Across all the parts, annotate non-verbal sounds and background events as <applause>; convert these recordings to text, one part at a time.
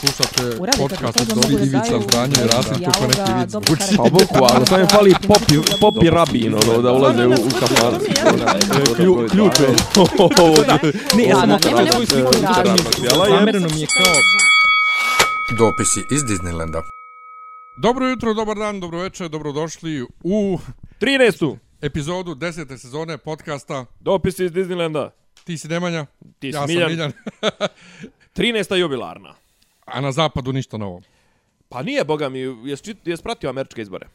Slušate podcast od da Ivica Zdanje i Rasim kako neki vic karakter. Pa bukvalno, samo mi fali popi, popi rabin, ono, da ulaze u, u kafan. Klju, ključ <laughs> je. Ne, ja sam je sliku je. Zamereno mi je kao... Dopisi iz Disneylanda. Dobro jutro, dobar dan, dobro večer, dobrodošli u 13. epizodu 10. sezone podcasta Dopis iz Disneylanda. Ti si Nemanja, Ti si ja Miljan. sam Miljan, 13. <laughs> jubilarna. A na zapadu ništa novo. Pa nije, boga mi, jes, jes pratio američke izbore?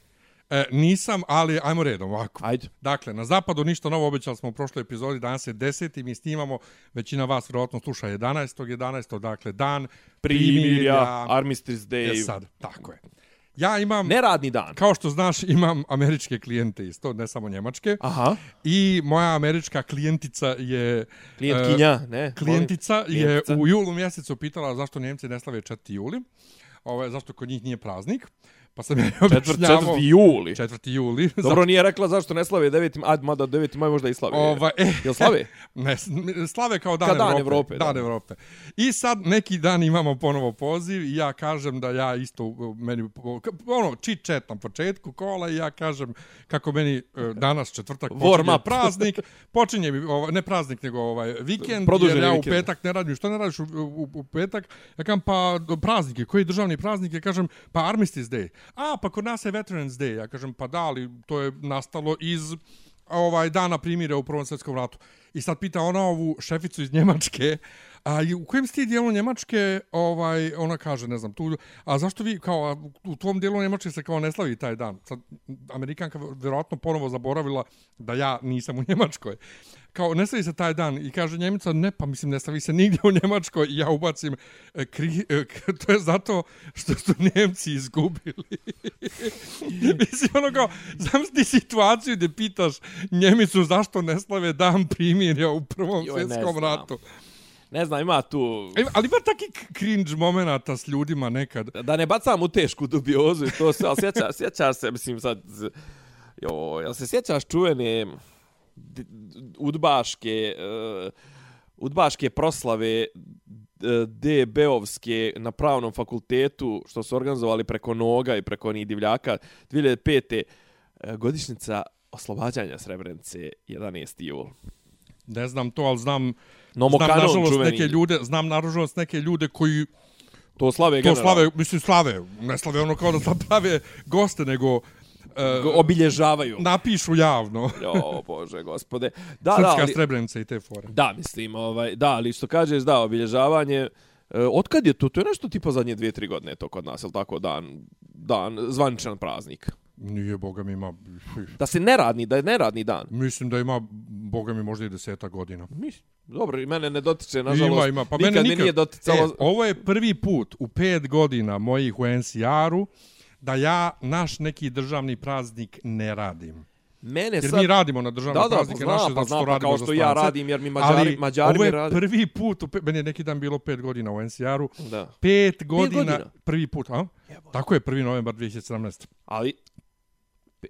E, nisam, ali ajmo redom ovako. Ajde. Dakle, na zapadu ništa novo, obećali smo u prošloj epizodi, danas je 10. i mi snimamo, većina vas vjerojatno sluša 11. 11. dakle dan Primirja, Armistice je Day, sad. Tako je. Ja imam, neradni dan. kao što znaš, imam američke klijente isto, ne samo njemačke. Aha, I moja američka klijentica je... klijentkinja, e, ne? Klijentica je Klijentica. u julu mjesecu pitala zašto Njemci ne slave 4. juli. Ovo, zašto kod njih nije praznik. Pa sam ja Četvrt, objašnjavao... 4. juli. 4. juli. <laughs> Dobro, nije rekla zašto ne slave 9. A, mada 9. maj možda i slave. Ova, e, Jel slave? <laughs> Ne, slave kao dan, Kao dan Evrope. Evrope, Dan da. Evrope. I sad neki dan imamo ponovo poziv i ja kažem da ja isto uh, meni ono chit chat na početku kola i ja kažem kako meni uh, danas četvrtak počinje praznik, <laughs> počinje mi ovaj ne praznik nego ovaj vikend Produženi jer ja vikend. u petak ne radim. Što ne radiš u, u, u petak? Ja kažem pa praznike, koji državni praznik? Ja kažem pa Armistice Day. A pa kod nas je Veterans Day. Ja kažem pa da, ali to je nastalo iz ovaj dana primire u Prvom svjetskom ratu. I sad pita ona ovu šeficu iz Njemačke, uh, i u kojem ste dijelu Njemačke, ovaj, ona kaže, ne znam, tu, a zašto vi, kao, u tom dijelu Njemačke se kao ne slavi taj dan? Sad, Amerikanka vjerojatno ponovo zaboravila da ja nisam u Njemačkoj. Kao, ne slavi se taj dan i kaže Njemica, ne, pa mislim, ne slavi se nigdje u Njemačkoj i ja ubacim, e, kri, e, to je zato što su Njemci izgubili. <laughs> Mislim, ono kao, znam ti situaciju gdje pitaš Njemicu zašto ne slave dan primirja u Prvom Joj, svjetskom znam. ratu. Ne znam, ima tu... E, Ali ima taki cringe momenata s ljudima nekad. Da ne bacam u tešku dubiozu i to sve, ali sjeća, <laughs> sjećaš se, mislim sad... Jo, jel se sjećaš čuvene udbaške... Uh, udbaške proslave d- DB-ovske na pravnom fakultetu, što su organizovali preko noga i preko onih divljaka, 2005. e, godišnica oslobađanja Srebrenice, 11. jul. Ne znam to, ali znam, No, znam nažalost čuveni, neke ljude, znam nažalost neke ljude koji to slave to slave, mislim slave, ne slave ono kao da sad prave goste, nego Go- obilježavaju. napišu javno. Jo, bože, gospode. <laughs> Da, da, Srpska ali, Srebrenica i te fore. da, mislim, ovaj, da, ali što kažeš, da, obilježavanje, e, otkad je to? To je nešto tipa zadnje dvije, tri godine to kod nas, je tako, dan, dan, zvaničan praznik. Nije, boga mi ima, Da se neradni, da je neradni dan. mislim da ima, boga mi možda i deseta godina. Mislim, dobro, i mene ne dotiče, nažalost, Ima, ima. Pa nikad, mene me nikad. nije doticalo. E, ovo je prvi put u pet godina mojih u NCR-u da ja naš neki državni praznik ne radim. mene Jer sad... mi radimo na državne da, da, pa praznike naše, pa znam, pa radimo kao što ja radim, jer mi Mađari, Ali Mađari ovo mi je rade. prvi put, u pe, meni je neki dan bilo pet godina u NCR-u, Da. pet godina, godina? prvi put, a? Jebote. Tako je, prvi novembar 2017. Ali,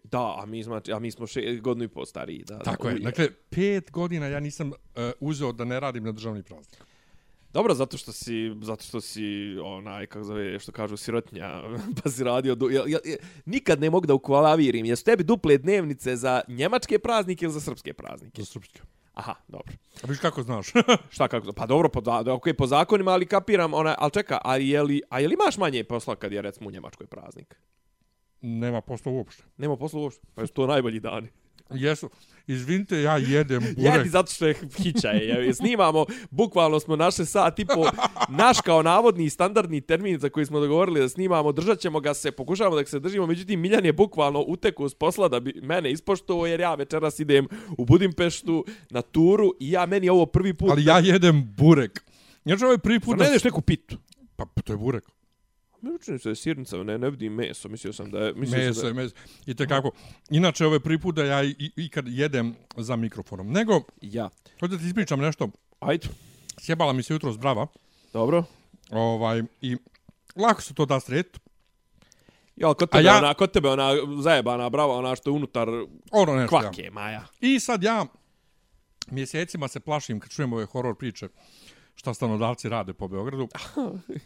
da, a mi, smo, a mi smo še, godinu i po stariji. Da, Tako da, je, dakle, pet godina ja nisam uh, uzeo da ne radim na državni praznik. Dobro, zato što si, zato što si, onaj, kako zove, što kažu, sirotnja, <laughs> pa si radio, du, ja, ja, ja, nikad ne mogu da ukvalavirim, jesu tebi duple dnevnice za njemačke praznike ili za srpske praznike? Za srpske. Aha, dobro. A viš kako znaš? <laughs> Šta kako, pa dobro, po, da, okay, po zakonima, ali kapiram, ona, ali čeka, a je li, a je li imaš manje posla kad je, recimo, u Njemačkoj praznik? Nema posla uopšte. Nema posla uopšte, pa su to najbolji dani. Jesu. Izvinite, ja jedem burek. Jedi zato što je hića je. Snimamo, bukvalno smo naše sat i po, naš kao navodni standardni termin za koji smo dogovorili da snimamo, držat ćemo ga se, pokušavamo da se držimo, međutim Miljan je bukvalno uteku s posla da bi mene ispoštovao jer ja večeras idem u Budimpeštu na turu i ja meni ovo prvi put. Ali ja jedem burek. Znači ovo je prvi Zar put ne da... jedeš neku pitu? Pa to je burek. Ne učini se da je sirnica, ne, ne vidim meso, mislio sam da je... Mislio Meso sam je da je, meso. I tekako. Inače, prvi put da ja i, i kad jedem za mikrofonom. Nego, Ja. hoću da ti ispričam nešto. Ajde. Sjebala mi se jutro zbrava. Dobro. Ovaj, I lako se to da sret. Ja, kod tebe, ja- ona, kod tebe ona zajebana brava, ona što je unutar Ono nešto. kvake, Maja. I sad ja mjesecima se plašim kad čujem ove horor priče šta stanodavci rade po Beogradu. <laughs>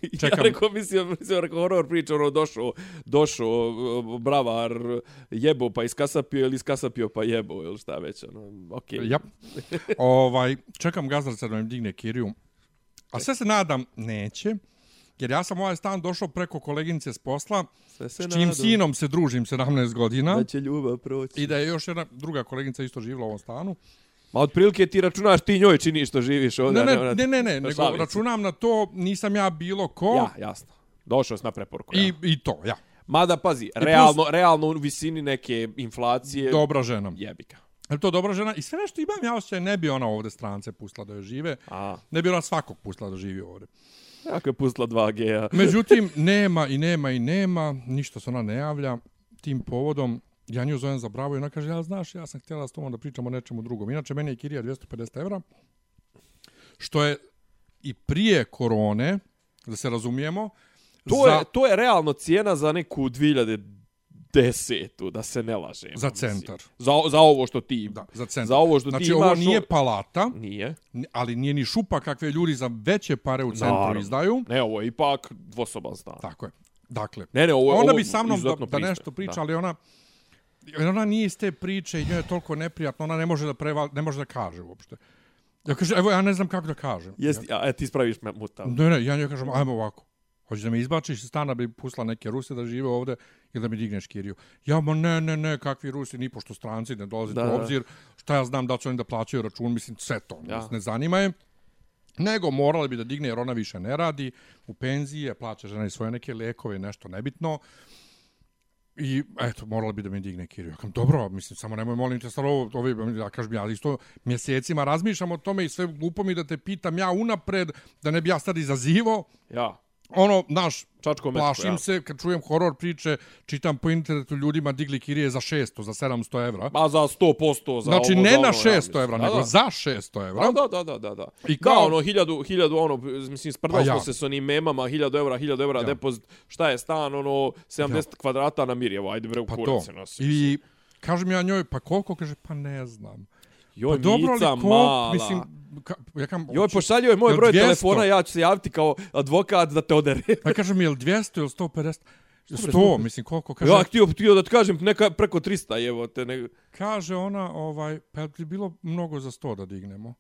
Ja Čekam. rekao, mislio, mislio, rekao, horor priča, ono, došao, došao, bravar, jebo pa iskasapio ili iskasapio pa jebo, ili šta već, ono, okej. Ja. ovaj, čekam gazdarca da mi digne kiriju. A sve se nadam, neće. Jer ja sam ovaj stan došao preko koleginice s posla, Sve se s čijim nadam sinom se družim 17 godina. Da će ljubav proći. I da je još jedna druga koleginica isto živjela u ovom stanu. Ma otprilike ti računaš, ti njoj činiš što živiš ovdje. Ne, ne, ne, ne, ne, na nego šalici. računam na to, nisam ja bilo ko. Ja, jasno. Došao sam na preporuku. I, ja. I to, ja. Mada, pazi, realno, realno u visini neke inflacije, Dobra žena. jebika. Je to dobra žena? I sve nešto imam ja osjećaj, ne bi ona ovde strance pustila da joj žive. A, Ne bi ona svakog pustila da živi ovde. jako je pustila 2G-a. Međutim, <laughs> nema i nema i nema, ništa se ona ne javlja tim povodom. Ja nju zovem za bravo i ona kaže, ja znaš, ja sam htjela s tomom da pričamo o nečemu drugom. Inače, meni je kirija 250 evra, što je i prije korone, da se razumijemo, To, za, je, to je realno cijena za neku 2010 da se ne lažem. za mislim. centar. Za, za ovo što ti... Da, za centar. Za ovo što znači, ti ovo imaš... nije o- palata, Nije. ni- ali nije ni šupa kakve ljudi za veće pare u centru Naravno. izdaju. Ne, ovo je ipak dvosoban stan. Tako je. Dakle, Ne, ne, ovo je ona ovo bi sa mnom da, da nešto priča, Da. ali ona jer ona nije iz te priče i njoj je toliko neprijatno, ona ne može da preval, ne može da kaže uopšte. Ja kažem, evo ja ne znam kako da kažem. Jesi, a, e, ti spraviš me muta. Ne, ne, ja njoj kažem, ajmo ovako. Hoćeš da me izbačiš iz stana, bi pustila neke Ruse da žive ovde ili da mi digneš kiriju. Ja, ma ne, ne, ne, kakvi Rusi, ni pošto stranci ne dolaze Da, u obzir. Šta ja znam da će oni da plaćaju račun, mislim, sve to. Ja. Ne zanima je. Nego morala bi da digne jer ona više ne radi, u penzije, plaća žena i svoje neke lekove, nešto nebitno. I eto, morala bi da mi digne kiriju. Ja kam, dobro, mislim, samo nemoj, molim te, stalo, ovo, ovo, ja kažem, ja isto mjesecima razmišljam o tome i sve glupo mi da te pitam ja unapred, da ne bi ja sad izazivo. Ja. Ono, naš, Čačko metko, plašim ja. se kad čujem horor priče, čitam po internetu ljudima digli kirije za 600, za 700 evra. Ma za 100% za Znači, ovo, ne za na ono, ja 600 mislim. evra, Da, nego da. za 600 evra. Da, da, da, da, da. I kao- kao ono, hiljadu, hiljadu, ono, mislim, sprdali Pa ja. smo se s onim memama, hiljadu evra, hiljadu evra, Ja. depozit, šta je stan, ono, 70 kvadrata na Mirjevo, ajde bre, u Pa kurac se nosi. I kažem ja njoj, pa koliko? Kaže, pa ne znam. Joj, Pa dobro, ali koliko? mala. Mislim, ka, ja kam, Joj, pošaljio je moj broj 200? telefona, ja ću se javiti kao advokat da te odere. <laughs> Pa kažem, je li 200 ili 150? 100, mislim, koliko? Kaže, Ja htio, htio da ti kažem neka preko 300, evo te. Ne... kaže ona, ovaj, pa je bilo mnogo za 100 da dignemo?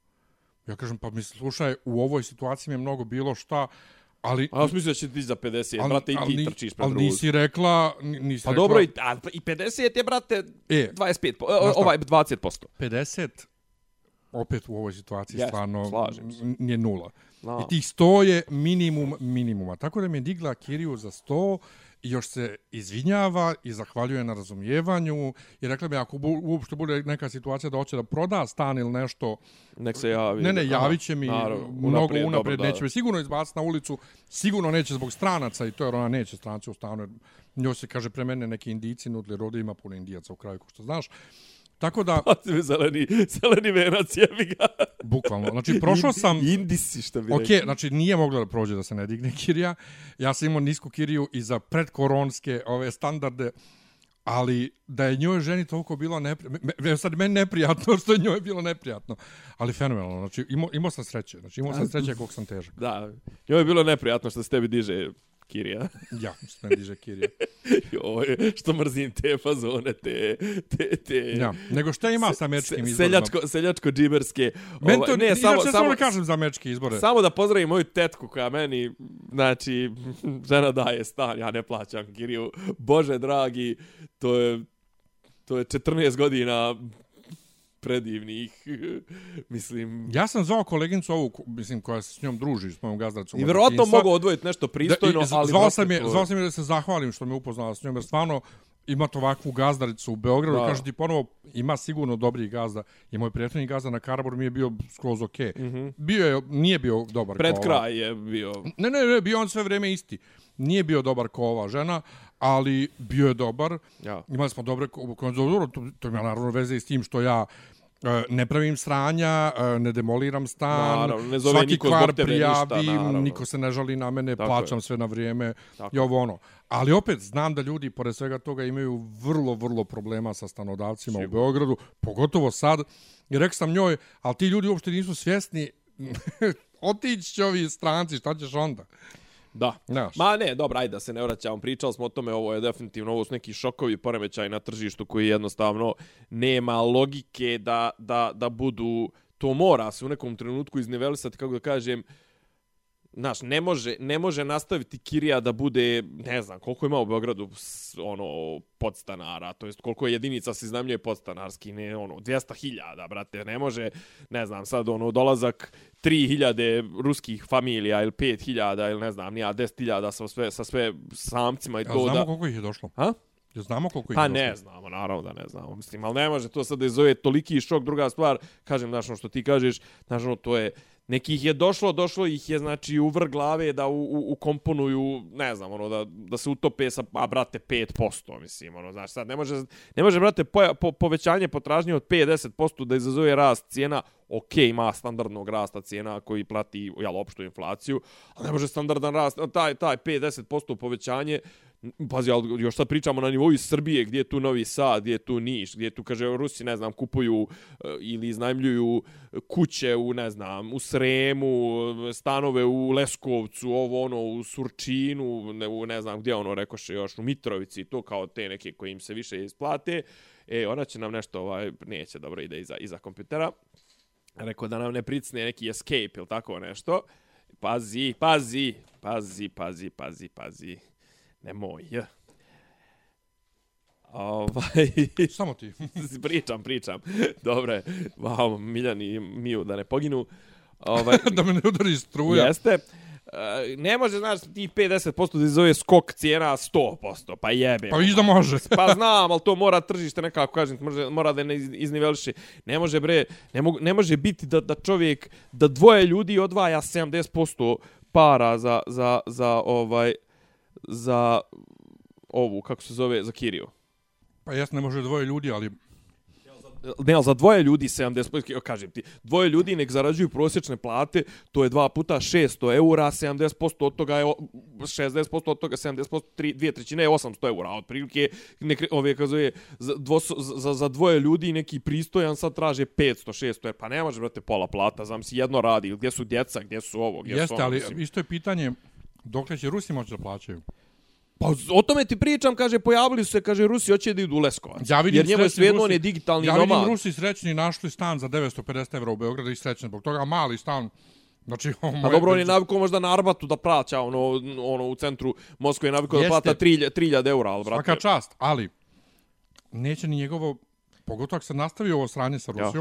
Ja kažem, pa mislim, slušaj, u ovoj situaciji mi je mnogo bilo šta, ali... A ja sam mislio da će ti za 50, brate, i ti ni- trčiš pred ali nisi rekla, ni- nisi Pa rekla, dobro, i, a, i 50 je, brate, E, 25, po, Znaš šta? ovaj 20%. 50 opet u ovoj situaciji Jeste, stvarno nije nula. No. I tih 100 je minimum minimuma. Tako da mi je digla Kiriju za 100 i još se izvinjava i zahvaljuje na razumijevanju i rekla mi ako bu, uopšte bude neka situacija da hoće da proda stan ili nešto, Nek se javi. ne ne, javit će mi naravno, mnogo unaprijed, dobro, da. neće me sigurno izbaciti na ulicu, sigurno neće zbog stranaca i to jer ona neće stranci u stanu, njoj se kaže pre mene neki indici nudli, ovdje ima puno indijaca u kraju, ko što znaš. Tako da, Pa ti mi zeleni, zeleni venac, jebi ga. bukvalno, znači prošao sam... Indisi, što bi Ok, rekli. znači nije moglo da prođe da se ne digne kirija. Ja sam imao nisku kiriju i za predkoronske ove standarde, ali da je njoj ženi toliko bilo neprijatno, me, sad meni neprijatno <laughs> što je njoj bilo neprijatno, ali fenomenalno, znači imao, imao sam sreće, znači imao sam sreće koliko sam težak. Da, njoj je bilo neprijatno što se tebi diže Kirija. <laughs> Ja, što me diže kirija. <laughs> Joj, što mrzim te fazone, te, te, te... Ja, nego šta ima sa američkim se, izborima? seljačko, seljačko džiberske. Men to, ovaj, ne, samo, samo, samo, kažem za američke izbore. samo da pozdravim moju tetku koja meni, znači, <laughs> žena daje stan, ja ne plaćam Kiriju. Bože dragi, to je, to je 14 godina predivnih, <laughs> mislim... Ja sam zvao koleginicu ovu, mislim, koja se s njom druži, s mojom gazdaricom. I detinjstva. mogu odvojiti nešto pristojno, da, i, ali... zvao sam je- zvao sam je da se zahvalim što me upoznala s njom, jer stvarno imate ovakvu gazdaricu u Beogradu, Da. kaže ti ponovo, ima sigurno dobrih gazda. I moj prijateljni gazda na Karaboru mi je bio skroz okej. Okay. Mm -hmm. Bio je, nije bio dobar Pred kao ova. kraj je bio... Ne, ne, ne, bio on sve vrijeme isti. Nije bio dobar kao ova žena, ali bio je dobar. Ja. Imali smo dobre ko- ko- dobro, to, to ima naravno veze i s tim što ja e, ne pravim sranja, e, ne demoliram stan, Naravno, ne zove svaki niko kvar ništa, prijavim, naravno. niko se ne žali na mene, Tako plaćam je. sve na vrijeme Tako i ovo ono. Ali opet znam da ljudi, pored svega toga, imaju vrlo, vrlo problema sa stanodavcima u Beogradu, pogotovo sad. I rekao sam njoj, ali ti ljudi uopšte nisu svjesni <laughs> otići će ovi stranci, šta ćeš onda? Da. Znaš. Ma ne, dobro, ajde da se ne vraćamo. Pričali smo o tome, ovo je definitivno, ovo su neki šokovi poremećaj na tržištu koji jednostavno nema logike da, da, da budu, to mora se u nekom trenutku iznivelisati, kako da kažem, Znaš, ne može, ne može nastaviti Kirija da bude, ne znam, koliko ima u Beogradu ono, podstanara, to jest koliko je jedinica se iznajmljuje podstanarski, ne, ono, 200.000, brate, ne može, ne znam, sad, ono, dolazak 3.000 ruskih familija ili 5.000 ili ne znam, nija 10.000 sa sve, sa sve samcima i Ja, to znamo da... koliko ih je došlo? Ha? Ja, znamo koliko ih Pa je došlo? ne znamo, naravno da ne znamo. Mislim, ali ne može to sad da izove toliki šok. Druga stvar, kažem, znaš, ono što ti kažeš, znaš, ono, to je, nekih je došlo, došlo ih je, znači, u vrh glave da u, u, ukomponuju, ne znam, ono, da, da se utope sa, a, brate, 5%, mislim, ono, znaš, sad ne može, ne može, brate, po, po, povećanje potražnje od 5-10% da izazove rast cijena, ok, ima standardnog rasta cijena koji plati, jel, opštu inflaciju, ali ne može standardan rast, taj, taj 5-10% povećanje, Pazi, ali još sad pričamo na nivou iz Srbije, gdje je tu Novi Sad, gdje je tu Niš, gdje tu, kaže, Rusi, ne znam, kupuju eh, ili iznajmljuju eh, kuće u, ne znam, u Sremu, eh, stanove u Leskovcu, ovo ono, u Surčinu, ne, u, ne znam, gdje ono, rekoše još, u Mitrovici, to kao te neke koje im se više isplate. E, ona će nam nešto, ovaj, neće dobro ide iza, iza kompjutera. Rekao da nam ne pricne neki escape ili tako nešto. Pazi, pazi, pazi, pazi, pazi, pazi. Nemoj. Ovaj, <laughs> Samo ti. <laughs> pričam, pričam. Dobre, wow, Miljan i Miju da ne poginu. Ovaj, <laughs> da me ne udari struja. jeste. E, ne može, znaš, ti 50% da izove skok cijena 100%, pa jebe. Pa viš da može. Pa znam, ali to mora tržište nekako, kažem, može, mora da ne iz- izniveliše. Ne može, bre, ne, mogu, ne može biti da, da čovjek, da dvoje ljudi odvaja 70% para za, za, za, ovaj, za ovu, kako se zove, za Kiriju. Pa jes, ne može dvoje ljudi, ali Ne, ali za dvoje ljudi 70%, kažem ti, dvoje ljudi nek zarađuju prosječne plate, to je dva puta 600 eura, 70% od toga je, o- 60% od toga, 70%, tri, dvije trećine je 800 eura, a otprilike, nek, ove, kako zove, za, dvos, za, za dvoje ljudi neki pristojan sad traže 500, 600, pa ne može, brate, pola plata, znam si jedno radi, gdje su djeca, gdje su ovo, gdje su jeste, ono, ali mislim. isto je pitanje dokle će Rusi moći da plaćaju. Pa o tome ti pričam, kaže, pojavili su se, kaže, Rusi hoće da idu u Leskovac. Ja vidim jer njemu je svejedno, Rusi- on je digitalni ja nomad. vidim Rusi srećni našli stan za 950 evra u Beogradu i srećni zbog toga mali stan. Znači, <laughs> A moje- dobro, on je navikao možda na Arbatu da plaća, ono, ono u centru Moskve je navikao da plata 3000 3000 eura, ali brate. Svaka čast, ali neće ni njegovo, pogotovo ako se nastavi ovo sranje sa Ja.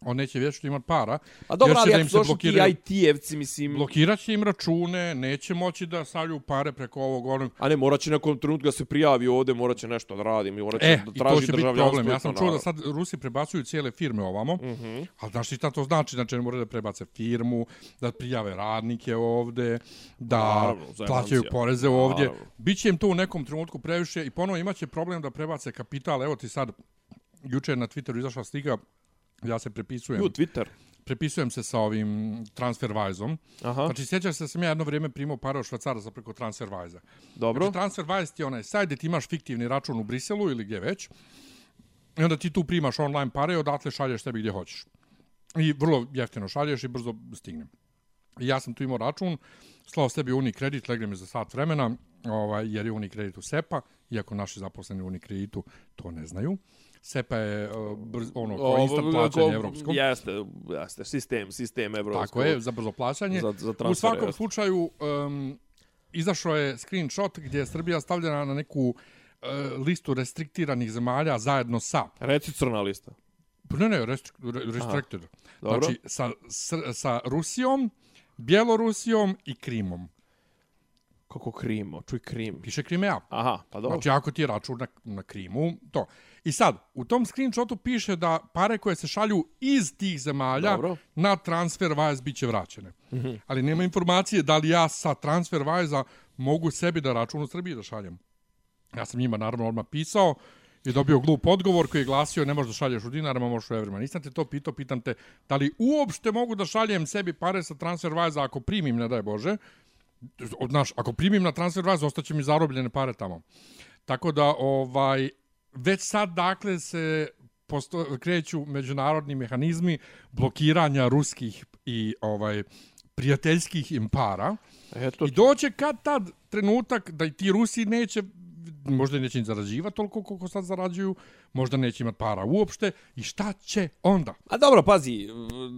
On neće vječito imati para. A dobro, ali ako su došli ti IT-evci, mislim... Blokirat će im račune, neće moći da salju pare preko ovog onog. A ne, morat će nekom trenutku da se prijavi ovde, morat će nešto da radi, morat će E, da i to traži će biti državljanstvo. problem. Ja i sam čuo da sad Rusi prebacuju cijele firme ovamo, mm. -hmm. ali znaš ti šta to znači? Znači, ne moraju da prebace firmu, da prijave radnike ovde, da Naravno, plaćaju poreze ovdje. Naravno. Biće im to u nekom trenutku previše i ponovo imaće problem da prebace kapital. Evo ti sad, juče na Twitteru izašla slika, ja se prepisujem. Ju, Twitter. prepisujem se sa ovim TransferWise-om. Aha, Znači, sjećaš se da sam ja jedno vrijeme primao pare od švacaraca preko TransferWise-a. dobro. Znači, TransferWise ti je onaj sajt gdje ti imaš fiktivni račun u Briselu ili gdje već. I onda ti tu primaš online pare i odatle šalješ sebi gdje hoćeš. I vrlo jeftino šalješ i brzo stigne. I ja sam tu imao račun, slao sebi Unikredit, legne mi za sat vremena, ovaj, jer je Unikredit u SEPA, iako naši zaposleni u Unikreditu to ne znaju. SEPA je uh, brz, ono, kao instant plaćanje evropsko. Jeste, jeste, sistem, sistem evropsko. Tako je, za brzo plaćanje. Za, za U transfer, svakom jeste. slučaju, um, izašao je screenshot gdje je Srbija stavljena na neku uh, listu restriktiranih zemalja zajedno sa... Reci crna lista. Ne, ne, restri, re- restricted. Dobro. Znači, sa, s, sa Rusijom, Bjelorusijom i Krimom. Kako Krimo, čuj Krim. Piše Krimea. Aha, pa dobro. Znači, ako ti je račun na, na Krimu, to. I sad, u tom screenshotu piše da pare koje se šalju iz tih zemalja Dobro. na TransferWise bit će vraćene. Mm -hmm. Ali nema informacije da li ja sa TransferWise-a mogu sebi da račun u Srbiji da šaljem. Ja sam njima naravno odmah pisao i dobio glup odgovor koji je glasio ne možeš da šalješ u dinarima, možeš u evrima. Nisam te to pitao, pitam te da li uopšte mogu da šaljem sebi pare sa TransferWise-a ako primim, ne daj Bože. Od, Znaš, ako primim na TransferWise, ostaće mi zarobljene pare tamo. Tako da, ovaj, već sad, dakle, se posto, kreću međunarodni mehanizmi blokiranja ruskih i ovaj prijateljskih im para. Eto, I doće kad tad trenutak da i ti Rusi neće možda neće ni zarađivati toliko koliko sad zarađuju, možda neće imati para uopšte i šta će onda? A dobro, pazi,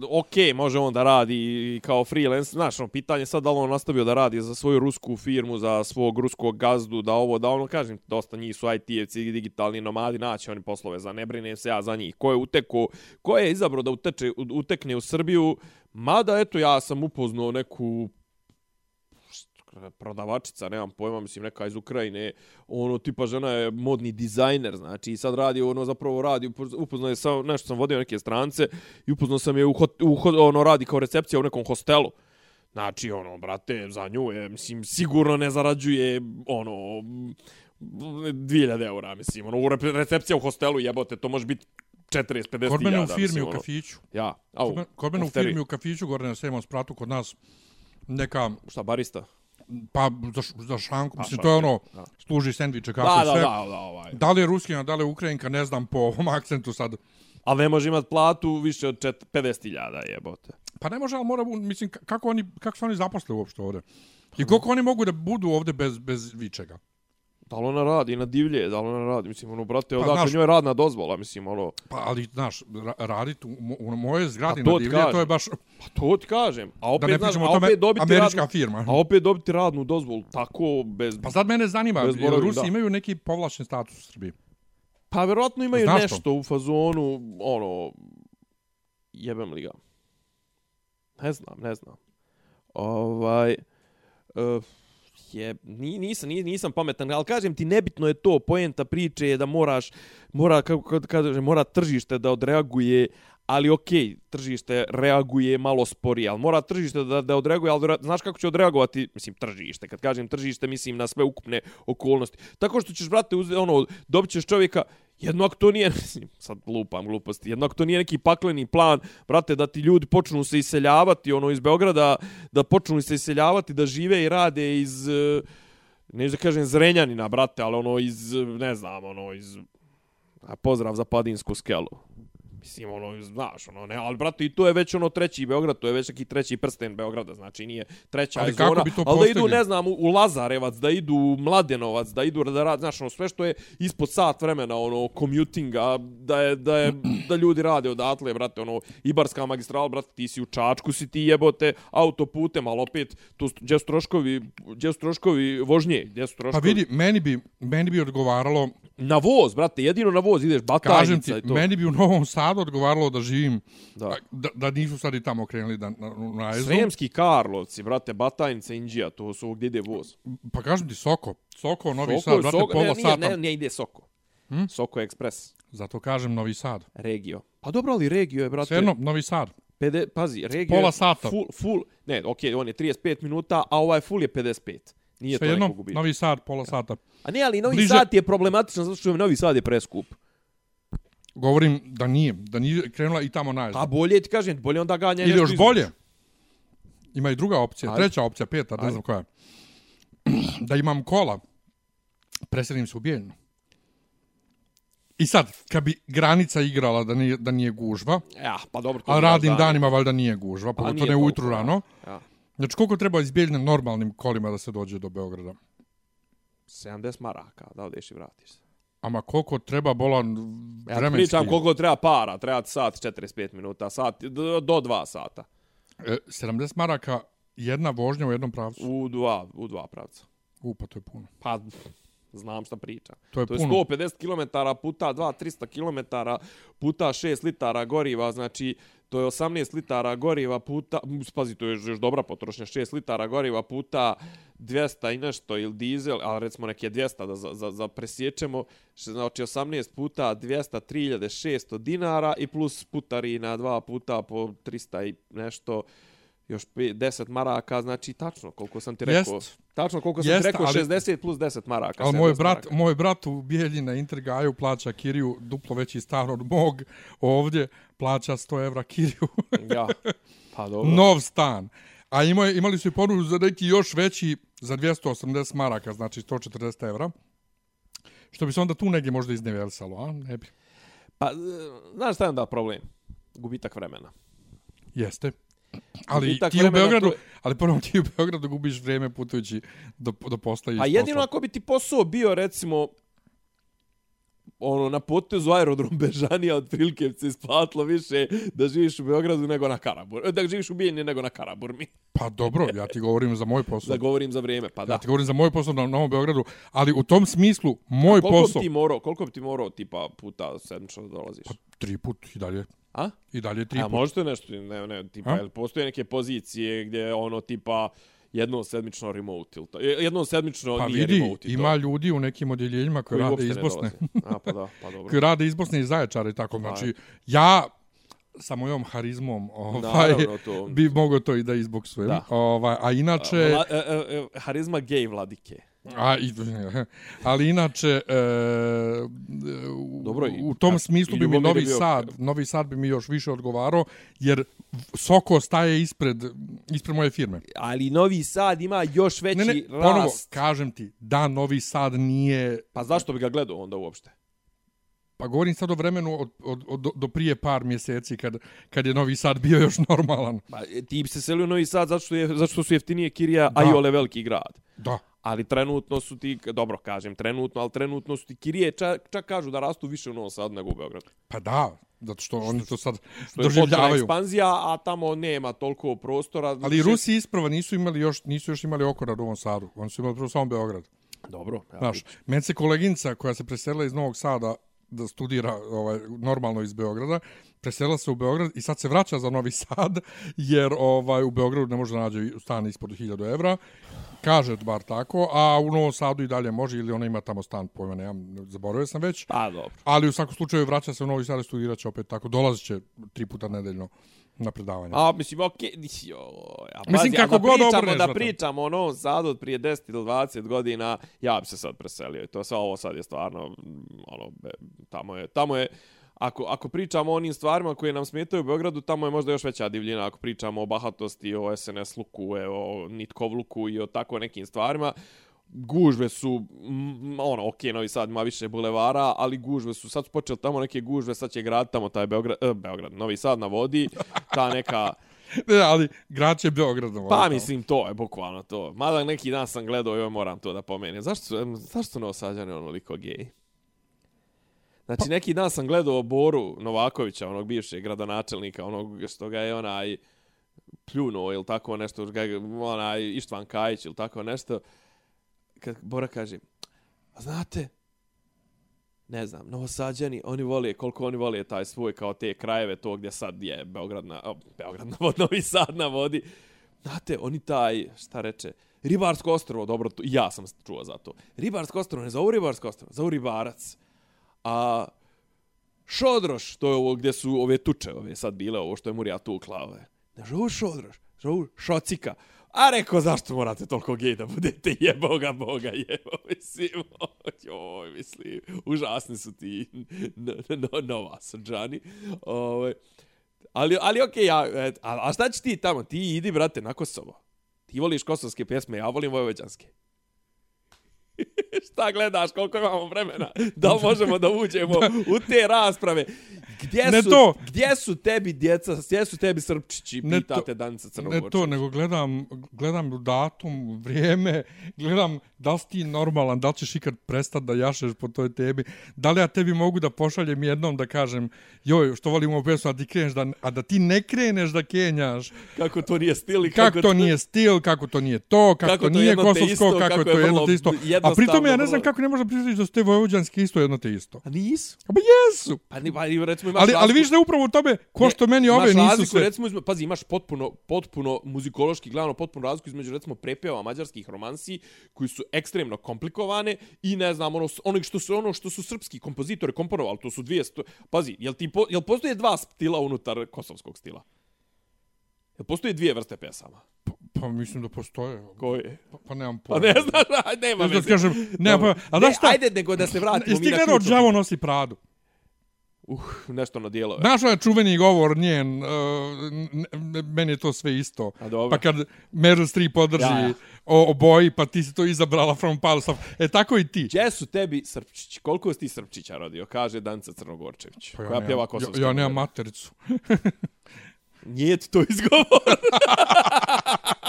ok, može on da radi kao freelance, znaš, ono, pitanje sad da li on nastavio da radi za svoju rusku firmu, za svog ruskog gazdu, da ovo, da ono, kažem, dosta njih su IT-evci i digitalni nomadi, naći oni poslove za ne brinem se ja za njih. Ko je uteko, ko je izabrao da uteče, utekne u Srbiju, mada, eto, ja sam upoznao neku prodavačica, nemam pojma, mislim, neka iz Ukrajine, ono, tipa žena je modni dizajner, znači, i sad radi, ono, zapravo radi, upoznao je sam, nešto sam vodio neke strance, i upoznao sam je, u, hot, u, ono, radi kao recepcija u nekom hostelu. Znači, ono, brate, za nju je, mislim, sigurno ne zarađuje, ono, 2000 eura, mislim, ono, u recepcija u hostelu, jebote, to može biti 40-50 Korben u firmi mislim, u ono. kafiću. Ja, au. Korben u firmi u kafiću, gore na Semon spratu kod nas, neka... Šta, barista? Pa za, za šanku, mislim, to je ono, da. služi sendviče kako da, sve. Da, da, da, ovaj. da li je ruskina, da li je ukrajinka, ne znam po ovom <laughs> akcentu sad. Ali ne može imati platu više od 50.000 jebote. Pa ne može, ali mora, mislim, kako, oni, kako su oni zaposle uopšte ovdje? I koliko oni mogu da budu ovdje bez, bez vičega? Da li ona radi na divlje, da li ona radi, mislim, ono, brate, pa, odakle njoj je radna dozvola, mislim, ono... Pa, ali, znaš, ra radit u, u moje zgradi na divlje, to je baš... Pa to ti kažem, a opet, da ne znaš, a opet dobiti američka radnu, firma. A opet dobiti radnu dozvolu, tako, bez... Pa sad mene zanima, Rusi da. imaju neki povlačen status u Srbiji. Pa, verovatno imaju znaš nešto to? u fazonu, ono, jebem li ga. Ne znam, ne znam. Ovaj... Uh, je nisam nisam pametan, al kažem ti nebitno je to poenta priče je da moraš mora kako kažem, mora tržište da odreaguje ali okej, okay, tržište reaguje malo sporije, ali mora tržište da, da odreaguje, ali znaš kako će odreagovati, mislim, tržište, kad kažem tržište, mislim na sve ukupne okolnosti. Tako što ćeš, brate, uzeti, ono, dobit ćeš čovjeka, jedno ako to nije, <laughs> sad lupam gluposti, jedno ako to nije neki pakleni plan, brate, da ti ljudi počnu se iseljavati, ono, iz Beograda, da počnu se iseljavati, da žive i rade iz, ne neću da kažem Zrenjanina, brate, ali ono, iz, ne znam, ono, iz, a pozdrav za Padinsku skelu. Mislim, ono, znaš, ono, ne, ali, brate, i to je već ono treći Beograd, to je već neki treći prsten Beograda, znači nije treća ali zona, kako bi to ali da idu, ne znam, u Lazarevac, da idu u Mladenovac, da idu da rad, znaš, ono, sve što je ispod sat vremena, ono, commutinga, da je, da je, <clears throat> da ljudi rade odatle, brate, ono, Ibarska magistrala, brate, ti si u Čačku, si ti jebote autoputem, ali opet, tu, gdje su troškovi, gdje su troškovi vožnje, gdje su troškovi... Pa vidi, meni bi, meni bi odgovaralo... Na voz, brate, jedino na voz ideš, batajnica Kažem ti, to. meni bi u Novom Sadu odgovaralo da živim, da, da, da nisu sad i tamo krenuli da, na, na Ezu. Sremski Karlovci, brate, Batajnica, Inđija, to su gdje ide voz. Pa kažem ti, Soko. Soko, Novi Soko, Sad, brate, Soko, pola ne, sata. Ne, ne, ide Soko. Hm? Soko Express. Zato kažem Novi Sad. Regio. Pa dobro, ali Regio je, brate... Svejedno, Novi Sad. Pede, pazi, Regio Pola sata. Full, full, ne, okej, okay, on je 35 minuta, a ovaj full je 55. Nije Sve to jedno. Novi Sad, pola sata. A ne, ali Novi Bliže... Sad je problematičan zato što je Novi Sad je preskup. Govorim da nije, da nije krenula i tamo najezda. A bolje ti kažem, bolje onda ganja Ili još bolje. Ima i druga opcija, Ajde. treća opcija, peta, ne znam koja. <clears throat> Da imam kola, preselim se u Bijeljnu. I sad, kad bi granica igrala da nije, da nije gužva, ja, pa dobro, a radim danima, valjda nije gužva, pa to ne ujutru rano. Ja. Znači, koliko treba izbijeljne normalnim kolima da se dođe do Beograda? 70 maraka, da odeš i vratiš se. Ama koliko treba bolan vremenski? Ja pričam koliko treba para, treba sat 45 minuta, sat do, do 2 sata. E, 70 maraka jedna vožnja u jednom pravcu? U dva, u dva pravca. U, pa to je puno. Pa, znam šta pričam. To je, to je puno. 150 km puta 2, 300 km puta 6 litara goriva, znači to je 18 litara goriva puta, spazi, to je još dobra potrošnja, 6 litara goriva puta 200 i nešto ili dizel, ali recimo neke 200 da za, za, za presječemo, znači 18 puta 200, 3600 dinara i plus putarina dva puta po 300 i nešto, još 10 maraka, znači tačno koliko sam ti rekao. Jest. Tačno koliko sam Jest, ti rekao, ali, 60 plus 10 maraka. Ali moj brat, maraka. moj brat u Bijelji na Intergaju plaća kiriju duplo veći stan od mog. Ovdje plaća 100 evra kiriju. <laughs> ja, pa dobro. Nov stan. A ima, imali su i ponudu za neki još veći za 280 maraka, znači 140 evra. Što bi se onda tu negdje možda izneversalo, a? Ne bi. Pa, znaš šta je onda problem? Gubitak vremena. Jeste. Ali ti u Beogradu, to- ali prvo ti u Beogradu gubiš vrijeme putujući do, do posla i A iz jedino posla. ako bi ti posao bio, recimo, ono, na potezu aerodrom Bežanija, otprilike bi se isplatilo više da živiš u Beogradu nego na Karabur. Da živiš u Bijeljni nego na Karaburmi. Pa dobro, ja ti govorim za moj posao. Da govorim za vrijeme, pa da. Ja ti govorim za moj posao na Novom Beogradu, ali u tom smislu, moj koliko posao... bi ti morao, koliko bi ti morao tipa puta sedmično dolaziš? Tri put i dalje. A? I dalje tri A put. možete nešto, ne, ne, tipa, A? jel postoje neke pozicije gdje ono tipa jednom sedmično remote ili to, jednom sedmično Pa nije vidi, remote i to. ima ljudi u nekim odjeljenjima koji, koji rade iz ne Bosne. A, pa da, pa dobro. <laughs> koji rade iz Bosne i Zaječara i tako. Znači, ja sa mojom harizmom ovaj, Naravno, to- bi mogao to i da izboksujem. Da. Ovaj, a inače... Vla, e, e, e, harizma gej vladike. A, i, <laughs> ali inače, e, Dobro, i- u tom smislu bi mi Novi bio- Sad, Novi Sad bi mi još više odgovarao, jer Soko staje ispred, ispred moje firme. Ali Novi Sad ima još veći Ne, ne, ponovo, rast. kažem ti, da Novi Sad nije, Pa zašto bi ga gledao onda uopšte? pa govorim sad o vremenu od, od, od, do- do prije par mjeseci kad, kad je Novi Sad bio još normalan. Pa e, ti bi se selio u Novi Sad zato što, je, zato što su jeftinije Kirija, Da. a i ole veliki grad. Da. Ali trenutno su ti, dobro kažem trenutno, ali trenutno su ti Kirije, čak, čak kažu da rastu više u Novom Sadu nego u Beogradu. Pa da, zato što oni to sad To je potpuna doživljavaju. ekspanzija, a tamo nema toliko prostora. Ali Rusi isprava nisu imali još nisu još imali oko na Novom Sadu. Oni su imali prvo samo Beograd. Dobro. Ja, Znaš, meni se koleginica koja se preselila iz Novog Sada da studira ovaj, normalno iz Beograda, preselila se u Beograd i sad se vraća za Novi Sad, jer ovaj u Beogradu ne može da nađe stan ispod 1000 evra. Kaže bar tako, a u Novom Sadu i dalje može, ili ona ima tamo stan, pojma nemam, zaboravio sam već. Pa dobro. Ali u svakom slučaju vraća se u Novi Sad i studirat će opet tako, dolazit će tri puta nedeljno na predavanja. A, mislim, okej, joj, a Mislim, pazi, kako a da god pričamo, obrneš, da pričamo o Novom Sadu od prije 10 ili 20 godina, ja bi se sad preselio. I to sve ovo sad je stvarno, ono, tamo je, tamo je, ako, ako pričamo o onim stvarima koje nam smetaju u Beogradu, tamo je možda još veća divljina. Ako pričamo o bahatosti, o SNS luku, o nitkovluku i o tako nekim stvarima, gužve su, mm, ono, ok, Novi Sad ima više bulevara, ali gužve su, sad su počeli tamo neke gužve, sad će grad tamo taj Beograd, eh, Beograd, Novi Sad na vodi, ta neka, <laughs> Ne, ali grad će Beograd. ovaj, Pa tamo. mislim to je bukvalno to. Mada neki dan sam gledao i ovo moram to da pomenem. Zašto su, zašto su novosađani onoliko gej? Znači neki dan sam gledao Boru Novakovića, onog bivšeg gradonačelnika, onog što ga je onaj pljunuo ili tako nešto, onaj Ištvan Kajić ili tako nešto. Kad Bora kaže, a znate, ne znam, novosađani, oni vole, koliko oni vole taj svoj, kao te krajeve, to gdje sad je Beograd na, o, Beograd na vod, <laughs> Novi Sad na vodi. Znate, oni taj, šta reče, Ribarsko ostrovo, dobro, to, ja sam čuo za to. Ribarsko ostrovo, ne zovu Ribarsko ostrovo, zovu Ribarac. A Šodroš, to je ovo gdje su ove tuče, ove sad bile, ovo što je Murija tukla, ove. Ne zovu Šodroš, zovu Šocika. A rekao, zašto morate toliko gej da budete <laughs> jeboga Boga jebo, mislim, <laughs> joj, mislim, užasni su ti no, no, nova srđani. Ove, ali, ali okej, ja, a, a šta će ti tamo? Ti idi, brate, na Kosovo. Ti voliš kosovske pjesme, ja volim vojvođanske. <laughs> Šta gledaš, koliko imamo vremena? Da li možemo da uđemo u te rasprave? Gdje Ne su, to. gdje su tebi djeca, gdje su tebi srpčići, Ne to- pitate Danica Ne Crnogorčević? to, nego gledam, gledam datum, vrijeme, gledam da li ti normalan, da li ćeš ikad prestati da jašeš po toj tebi, da li ja tebi mogu da pošaljem jednom da kažem, joj, što volim ovu pesmu, a, ti kreneš da, a da ti ne kreneš da kenjaš, Kako to nije stil i kako, to nije stil, kako to nije to, kako, Kako to nije jedno kosovsko, isto, kako, kako je to je jedno te isto. A jednostavno, pritom ja ne znam kako ne možeš pristići da su te vojvođanski isto jedno te isto. A nisu? A ba jesu! Pa, ni, pa recimo imaš Ali, ali razliku- viš da upravo u tome, ko što meni ove imaš nisu razliku, sve... recimo, izme, pazi, imaš potpuno, potpuno muzikološki gledano, potpuno razliku između, recimo, prepeva mađarskih romansi, koji su ekstremno komplikovane i, ne znam, ono, ono što su, ono što su srpski kompozitori komponovali, to su dvije, sto... pazi, jel, ti po, jel postoje dva stila unutar kosovskog stila? Jel postoje dvije vrste pesama? Pa mislim da postoje. Koje? Pa, pa nemam Pa pojma. ne znaš, nema Ja da veze. kažem, nema pojma. A Ne, šta? Ajde, nego da se vratimo Jesi mi ti na gledao. Đavo nosi Pradu? Uh, nešto na dijelo. Znaš onaj čuveni govor njen, uh, meni je to sve isto. A dobro. Pa kad Meryl Streep podrži Ja, ja. o, o boji, pa ti si to izabrala from Palace of... E, tako i ti. Gdje su tebi Srpčić? Koliko si ti Srpčića rodio? Kaže Danica Crnogorčević. Pa koja nemam- pjeva ja, kosovski. ja nemam matericu. <laughs> Nije ti to izgovor. <laughs>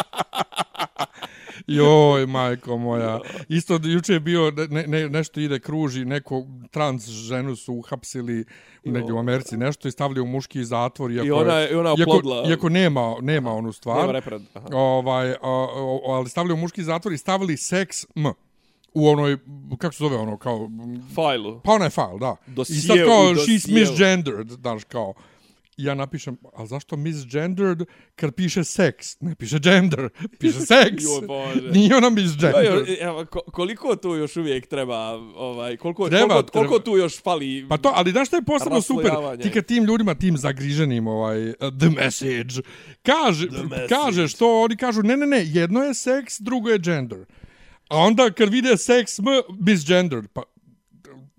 Joj, majko moja. Isto juče je bio, ne, ne, nešto ide kruži, neko trans ženu su uhapsili negdje u Americi, nešto i stavili u muški zatvor. Iako, I ona, je- i ona iako, podla. iako nema, nema onu stvar. Nema repred. Aha. Ovaj, a, a, ali stavili u muški zatvor i stavili seks M. U onoj, kako se zove ono, kao... Fajlu. Pa onaj file, da. I Dosije sad kao, she's misgendered, znaš, kao. I ja napišem, a zašto misgendered kad piše seks? Ne piše gender, <laughs> piše seks. Joj, Bože. Nije ona misgendered. jo, evo, ko- koliko tu još uvijek treba, ovaj, koliko, Treba, koliko, koliko treba. tu još fali... Pa to, ali znaš što je posebno super? Ti kad tim ljudima, tim zagriženim, ovaj, uh, the message, kaže, message. kaže što oni kažu, ne, ne, ne, jedno je seks, drugo je gender. A onda kad vide seks m, misgendered, pa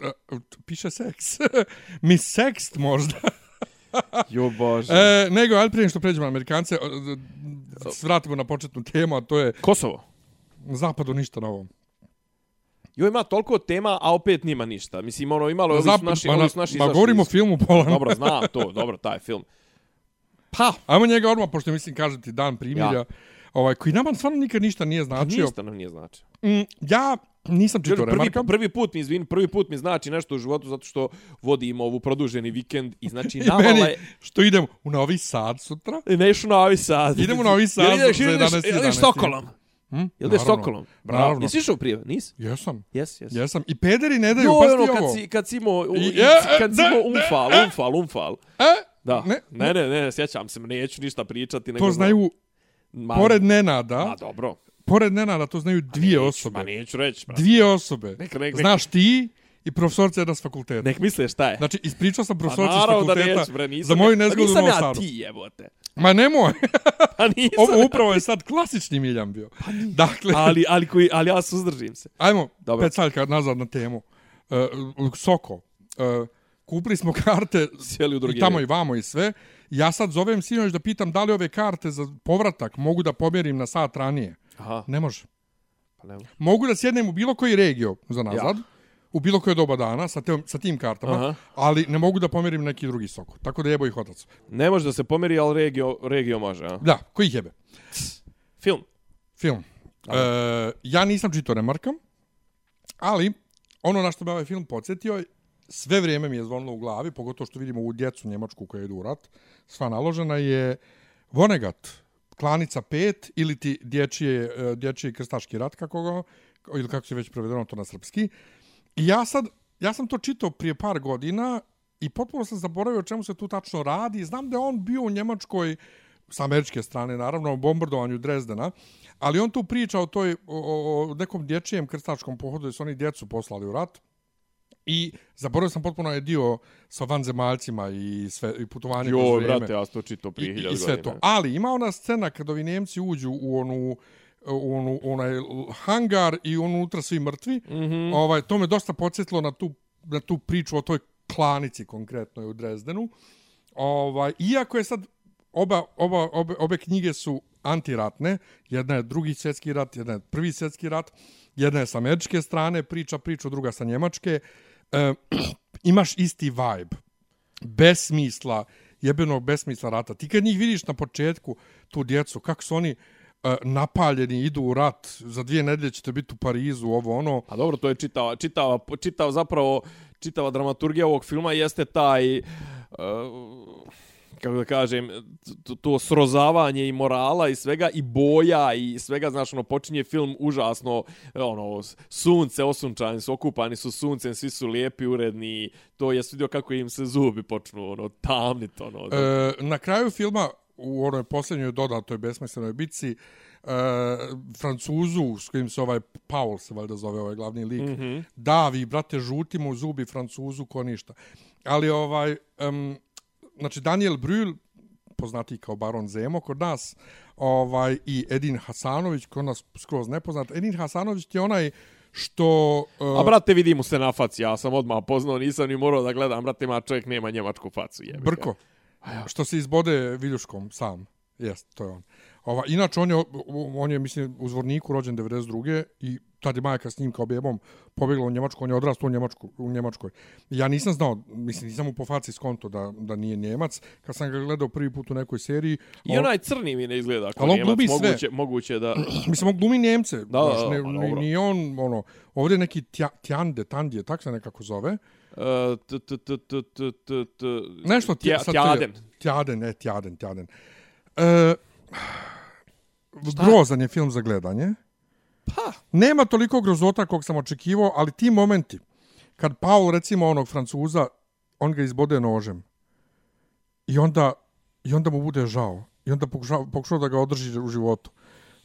uh, uh, piše seks. <laughs> Miss sext možda. <laughs> Jo, Bože. E, nego, ali prije što pređemo na Amerikance, o, o, s- vratimo na početnu temu, a to je Kosovo. zapadu ništa novo. Jo, ima toliko tema, a opet nima ništa. Mislim, ono, imalo, ovi su naši, ma, ovi na, su naši ma govorimo o filmu Polan. Dobro, znam to, dobro, taj film. Pa, Ajmo njega odmah, pošto mislim, kažete dan primilja, Ja. ovaj, koji nama stvarno nikad ništa nije značio. ništa nam nije znači. Mm, ja nisam čitao Kažu, prvi, remarka. prvi put mi, izvini, prvi put mi znači nešto u životu zato što vodim ovu produženi vikend i znači <laughs> I navala meni, je... što idem u Novi Sad sutra. Ne išu na Novi Sad. Idemo u Novi <laughs> Sad ideš, za ideš, 11, jel ideš 11. Stokolom? Hm? Jel ideš Naravno. Stokolom? Bravo. Naravno. Jesi išao prije? Nis? Jesam. Jes, jes. Jesam. I pederi ne daju, pazi ono, ti kad ovo. si, kad si imao, u- I- i- e, kad si ne, imao ne, umfal, e. umfal, umfal. E, Da. Ne, Ne, ne, ne, sjećam se, neću ništa pričati. nego to znam. znaju, pored Nenada, Ma, dobro. Pored Nenada to znaju dvije Neću, osobe. Ma neću reći, brate. Dvije osobe. Nek- nek- Znaš ti i profesorca jedna s fakulteta. Nek misle šta je. Znači, ispričao sam Pa profesorci s da fakulteta neću, bre, nisam za moju ja- nezgodu u Nisam Novom ja Sadu. ti, jebote. Ma nemoj, <laughs> Pa nisam. ovo upravo je sad klasični Miljan bio. Dakle, ali, ali, koji, ali ja suzdržim se. Ajmo, Dobro. pet savjetka nazad na temu. Uh, Soko. Uh, kupili smo karte Sjeli u drugi i tamo i vamo i sve. Ja sad zovem sinoć da pitam da li ove karte za povratak mogu da pomjerim na sat ranije. Aha, Ne može. pa nema. Mogu da sjednem u bilo koji regio za nazad, Ja. u bilo koje doba dana sa, te, sa tim kartama, Aha. ali ne mogu da pomjerim neki drugi Soko. Tako da jebo ih otac. Ne može da se pomeri, ali regio, regio može, a? Da, koji ih jebe? Film. Film. E, ja nisam čitao Remarka, ali ono na što me ovaj film podsjetio, sve vrijeme mi je zvonilo u glavi, pogotovo što vidimo u djecu Njemačku koja idu u rat, sva naložena je Vonnegut, Klanica 5 ili ti dječije, e, dječiji krstaški rat, kako ga, ili kako se već prevedeno to na srpski. I ja sad, ja sam to čitao prije par godina i potpuno sam zaboravio o čemu se tu tačno radi. Znam da je on bio u Njemačkoj, sa američke strane, naravno, o bombardovanju Drezdena, ali on tu priča o, toj, o, o, nekom dječijem krstačkom pohodu, da su oni djecu poslali u rat. I zaboravio sam potpuno je dio sa vanzemaljcima i, sve, i putovanje kroz Jo, vrijeme. brate, ja sam to čitao I, prije i, hiljadu i sve godina. to. Ali ima ona scena kad ovi Njemci uđu u onu u onu, onaj hangar i unutra svi mrtvi. Mm. -hmm. ovaj, to me dosta podsjetilo na tu, na tu priču o toj klanici konkretno u Drezdenu. Ovaj, iako je sad oba, oba, obe, obe knjige su antiratne, jedna je drugi svjetski rat, jedna je prvi svjetski rat, jedna je sa američke strane, priča priču, druga sa njemačke. E, <clears throat> imaš isti vibe, bez smisla, jebenog besmisla rata. Ti kad njih vidiš na početku, tu djecu, kako su oni e, napaljeni, idu u rat, za dvije nedelje ćete biti u Parizu, ovo ono. A dobro, to je čitava, čitava, čitava zapravo, čitava dramaturgija ovog filma jeste taj, uh, kako da kažem, to, to srozavanje i morala i svega i boja i svega, znaš, ono, počinje film užasno, ono, sunce, osunčani su, okupani su suncem, svi su lijepi, uredni, to je vidio kako im se zubi počnu, ono, tamnit, ono. E, na kraju filma, u onoj posljednjoj dodatoj besmislenoj bici, e, Francuzu, s kojim se ovaj Paul se valjda zove ovaj glavni lik, mm -hmm. davi, brate, žuti mu zubi Francuzu ko ništa. Ali ovaj, um, znači Daniel Brühl, poznati kao Baron Zemo kod nas, ovaj i Edin Hasanović, kod nas skroz nepoznat. Edin Hasanović je onaj što... Uh, A brate, vidi mu se na faci, ja sam odmah poznao, nisam ni morao da gledam, brate, ima čovjek nema njemačku facu, jebi ga. Brko. Što se izbode viljuškom sam. Jest, to je on. Ova, inače, on je, on je, mislim, u Zvorniku rođen 92. i tad je majka s njim kao bebom pobjegla u Njemačku, on je odrastao u, Njemačku, u Njemačkoj. Ja nisam znao, mislim, nisam mu po faci skonto da, da nije Njemac, kad sam ga gledao prvi put u nekoj seriji. I onaj crni mi ne izgleda kao on Njemac, glumi sve. moguće, moguće da... <clears throat> Mislim, on glumi Njemce. Da, znaš, da, ne, pa ni, on, ono, ovdje je neki tja, Tjande, Tandije, tak se nekako zove. t- t- t- t- t- t- t- Nešto tja, Tjaden. Tjaden, ne, Tjaden, Tjaden. E, grozan je film za gledanje. Pa, Nema toliko grozota kog sam očekivao, ali ti momenti, kad Paul, recimo onog Francuza, on ga izbode nožem. I onda, i onda mu bude žao. I onda pokušava, pokušava da ga održi u životu.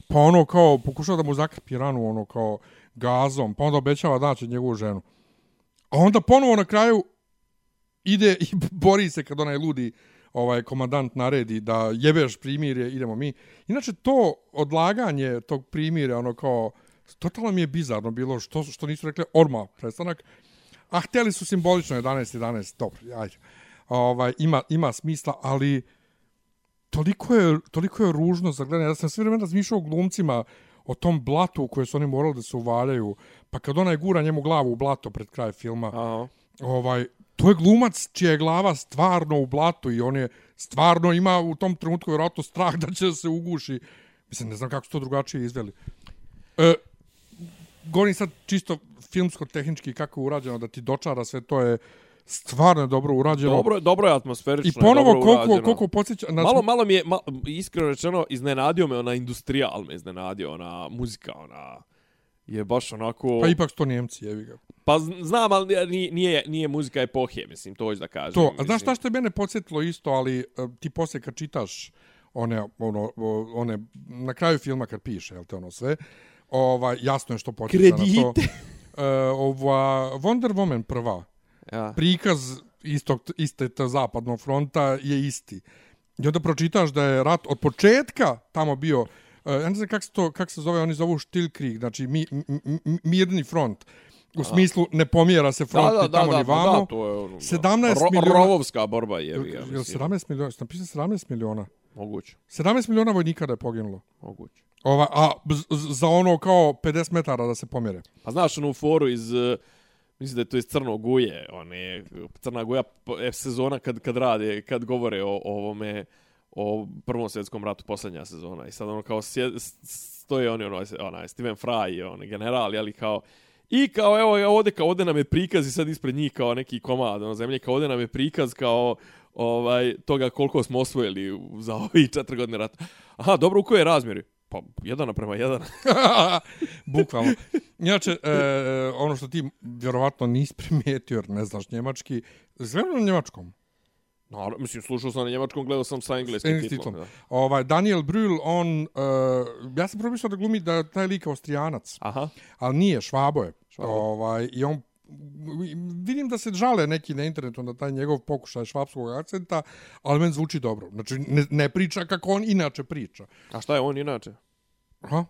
Pa ono kao, pokušava da mu zakrpi ranu, ono kao gazom, pa onda obećava da će njegovu ženu. A onda ponovo na kraju ide i <laughs> bori se kad onaj ludi ovaj komandant naredi da jebeš primirje, idemo mi. Inače, to odlaganje tog primirja, ono kao, totalno mi je bizarno bilo što, što nisu rekli orma prestanak, a hteli su simbolično 11, 11, dobro, ajde. Ovaj, ima, ima smisla, ali toliko je, toliko je ružno za gledanje. Ja sam sve vreme razmišljao o glumcima, o tom blatu u koje su oni morali da se uvaljaju, pa kad onaj gura njemu glavu u blato pred kraj filma, aha. ovaj, to je glumac čija je glava stvarno u blatu i on je stvarno ima u tom trenutku vjerojatno strah da će se uguši. Mislim, ne znam kako su to drugačije izveli. E, govorim sad čisto filmsko-tehnički kako je urađeno, da ti dočara sve, to je stvarno dobro urađeno. Dobro, dobro je atmosferično. I ponovo dobro koliko, urađeno. koliko podsjeća... Na, Malo, malo mi je, mal, iskreno rečeno, iznenadio me ona industrijal, me iznenadio, ona muzika, ona je baš onako... Pa ipak to Njemci, jevi ga. Pa zn- znam, ali nije, nije, nije muzika epohe, mislim, to hoću da kažem. To, a mislim. znaš šta što je mene podsjetilo isto, ali uh, ti poslije kad čitaš one, ono, one, na kraju filma kad piše, jel te ono sve, ovaj, jasno je što podsjeća na to. Kredite. Uh, ova Wonder Woman prva, Ja. prikaz istog, iste te zapadnog fronta je isti. I onda pročitaš da je rat od početka tamo bio, ja ne znam kako se, to, kak se zove, oni zovu Stilkrieg, znači mi, m, m, mirni front. U smislu ne pomjera se front Da, da, ni tamo da, ni da, vamo. da, to je ono, 17 ro, miliona- Rovovska borba je, ja, mislim. 17 miliona, sam pisao 17 miliona. Moguće, 17 miliona vojnika da je poginulo. moguće. Ova, a za ono kao 50 metara da se pomjere. Pa znaš onu foru iz... eh, Mislim da je to iz Crnog guje, one, Crna guja eh, sezona kad, kad rade, kad govore o, o ovome, o prvom svjetskom ratu, posljednja sezona. I sad ono kao sje, stoje oni, ono, onaj, Steven Fry, on, general, ali kao, I kao, evo, evo ovdje, kao, ovdje nam je prikaz i sad ispred njih kao neki komad ono, zemlje, kao ovdje nam je prikaz kao ovaj toga koliko smo osvojili za ovi <laughs> četiri godine rata. Aha, dobro, u koje razmjeri? Pa, jedan naprema jedan. <laughs> Bukvalno. Inače, e, e, ono što ti vjerovatno nisi primijetio, jer ne znaš njemački, sve na njemačkom. No, mislim, slušao sam na njemačkom, gledao sam sa engleskim Engleskim titlom. titlom. Da. Ovaj, Daniel Brühl, on, uh, ja sam promišljao da glumi da je taj lik Austrijanac, Aha. ali nije, Švabo je. Švabo. Ovaj, I on, vidim da se žale neki na internetu na taj njegov pokušaj švapskog akcenta, ali meni zvuči dobro. Znači, ne, ne priča kako on inače priča. A šta je on inače? Aha.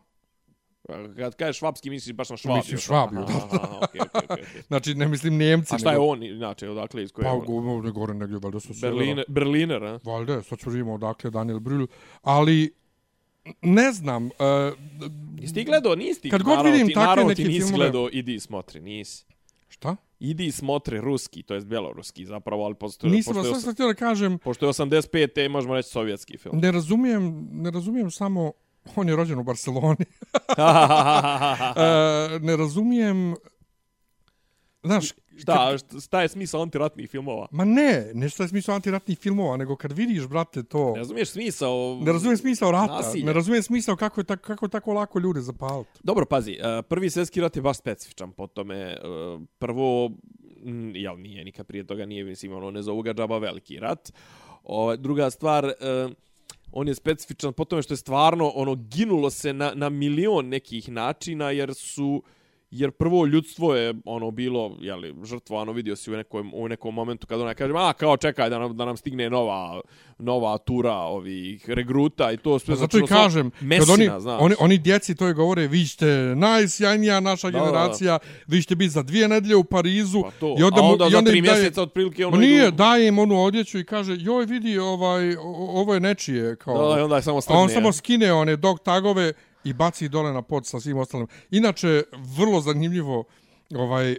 Kad kažeš švapski, misliš baš na švabiju. Mislim švabiju, da. aha, okej, okej, okej. Znači, ne mislim Njemci. A šta je nego- on inače, odakle, iz koje Pa, je on? go, ne gore negdje, valjda su sjevera. Berliner, Berliner, a? Valjda, sad ću vidimo odakle Daniel Brühl. Ali, ne znam, uh, Jesi ti gledao, nisi ti, Kad god vidim ti, takve naravno neke ti nisi filmove- gledao Idi smotri, nisi. šta? Idi smotri ruski, to jest bjeloruski zapravo, ali postoje, Nisam, pošto, je, sad sam htio da kažem, pošto je 85. možemo reći sovjetski film. ne razumijem, ne razumijem samo, on je rođen u Barceloni, uh, <laughs> ne razumijem, znaš, šta, šta, šta je smisao antiratnih filmova? ma ne, ne što je smisao antiratnih filmova, nego kad vidiš, brate, to, Ne razumiješ smisao... ne razumijem smisao rata, Nasilje. ne razumijem smisao kako je, tako, kako je tako lako ljude zapaliti. Dobro, pazi, eh, prvi svjetski rat je baš specifičan po tome. eh, Prvo, jel nije, nikad prije toga nije, mislim, ono, ne zovu ga džaba veliki rat. O, druga stvar, eh, on je specifičan po tome što je stvarno, ono, ginulo se na, na milion nekih načina, jer su jer prvo ljudstvo je ono bilo je li žrtvovano vidio si u nekom u nekom momentu kad ona kaže a kao čekaj da nam da nam stigne nova nova tura ovih regruta i to sve Pa zato i kažem, mesina, kad oni, znaš. oni, oni djeci to je govore, vi ćete najsjajnija naša Da, da, da. generacija, vi ćete biti za dvije nedelje u Parizu. Pa to. I onda, A onda i za onda tri im daje- mjeseca otprilike ono nije, idu- daje im onu odjeću i kaže, joj vidi, ovaj, ovo je nečije. Kao, Da, i onda je samo a strne. on samo skine one dog tagove, i baci dole na pod sa svim ostalim. Inače, vrlo zanimljivo, ovaj, uh,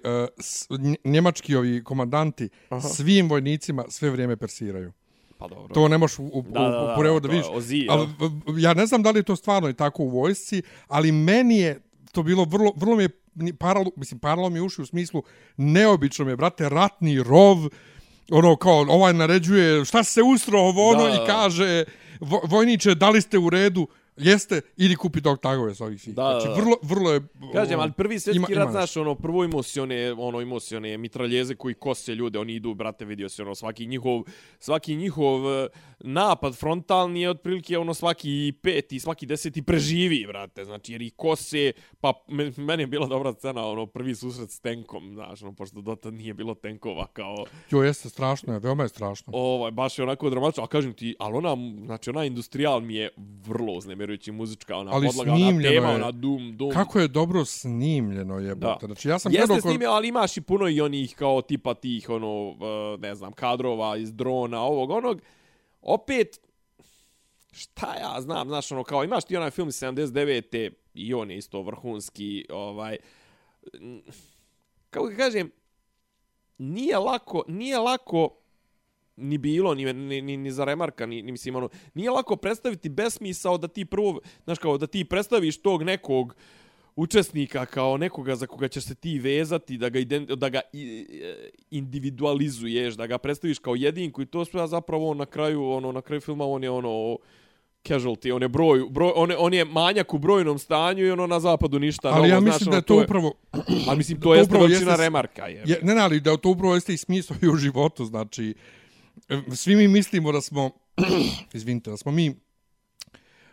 njemački ovi komandanti Aha. svim vojnicima sve vrijeme persiraju. Pa dobro. To ne možeš u, u, Da, da, da, u prevodu to je vidiš. Ozi, Ali, ja ne znam da li je to stvarno i tako u vojsci, ali meni je to bilo vrlo, vrlo mi je paralo, mislim, paralo mi je uši u smislu neobično mi je, brate, ratni rov, ono kao, ovaj naređuje šta se ustro ovo ono Da, da. i kaže, vo, vojniče, da li ste u redu? Jeste, ili kupi dog tagove sa ovih svih. Da, znači, da. vrlo, vrlo je... Kažem, ono, ali prvi svjetski ima- rat, ima znaš, ono, prvo imao si one, ono, imao si one mitraljeze koji kose ljude, oni idu, brate, vidio si, ono, svaki njihov, svaki njihov eh, napad frontalni je otprilike, ono, svaki peti, svaki deseti preživi, brate, znači, jer ih kose, pa, me- meni je bila dobra scena, ono, prvi susret s tenkom, znaš, ono, pošto dotad nije bilo tenkova, kao, Jo, jeste, strašno je, veoma je strašno. ovaj, baš je onako dramatično, a kažem ti, ali ona, znači, ona industrijal mi je vrlo uznemirujući muzička, ona Ali podlaga, ona snimljeno tema, je. ona dum, dum, Kako je dobro snimljeno je, Da. Znači, ja sam Jeste gledao s njime, ali imaš i puno i onih kao tipa tih, ono, uh, ne znam, kadrova iz drona, ovog, onog. Opet, šta ja znam, znaš, ono, kao imaš ti onaj film iz 79. i on je isto vrhunski, ovaj, kako ga kažem, nije lako, nije lako ni bilo, ni, ni, ni, ni za remarka, ni, ni mislim, ono, nije lako predstaviti besmisao da ti prvo, znaš, kao da ti predstaviš tog nekog učesnika kao nekoga za koga ćeš se ti vezati, da ga, ident, da ga e, individualizuješ, da ga predstaviš kao jedinku i to sve, a zapravo on na kraju, ono, na kraju filma on je ono, casualty, on je broj, broj on, je, on je manjak u brojnom stanju i ono na zapadu ništa Ali ja mislim znaš, da je ono, to upravo... <clears throat> Ali mislim, <clears throat> to, to jeste veličina jeste remarka. Je. Je, ne, ne, ali da to upravo jeste i smisao i u životu, znači, e, svi mi mislimo da smo, <clears throat> izvinite, da smo mi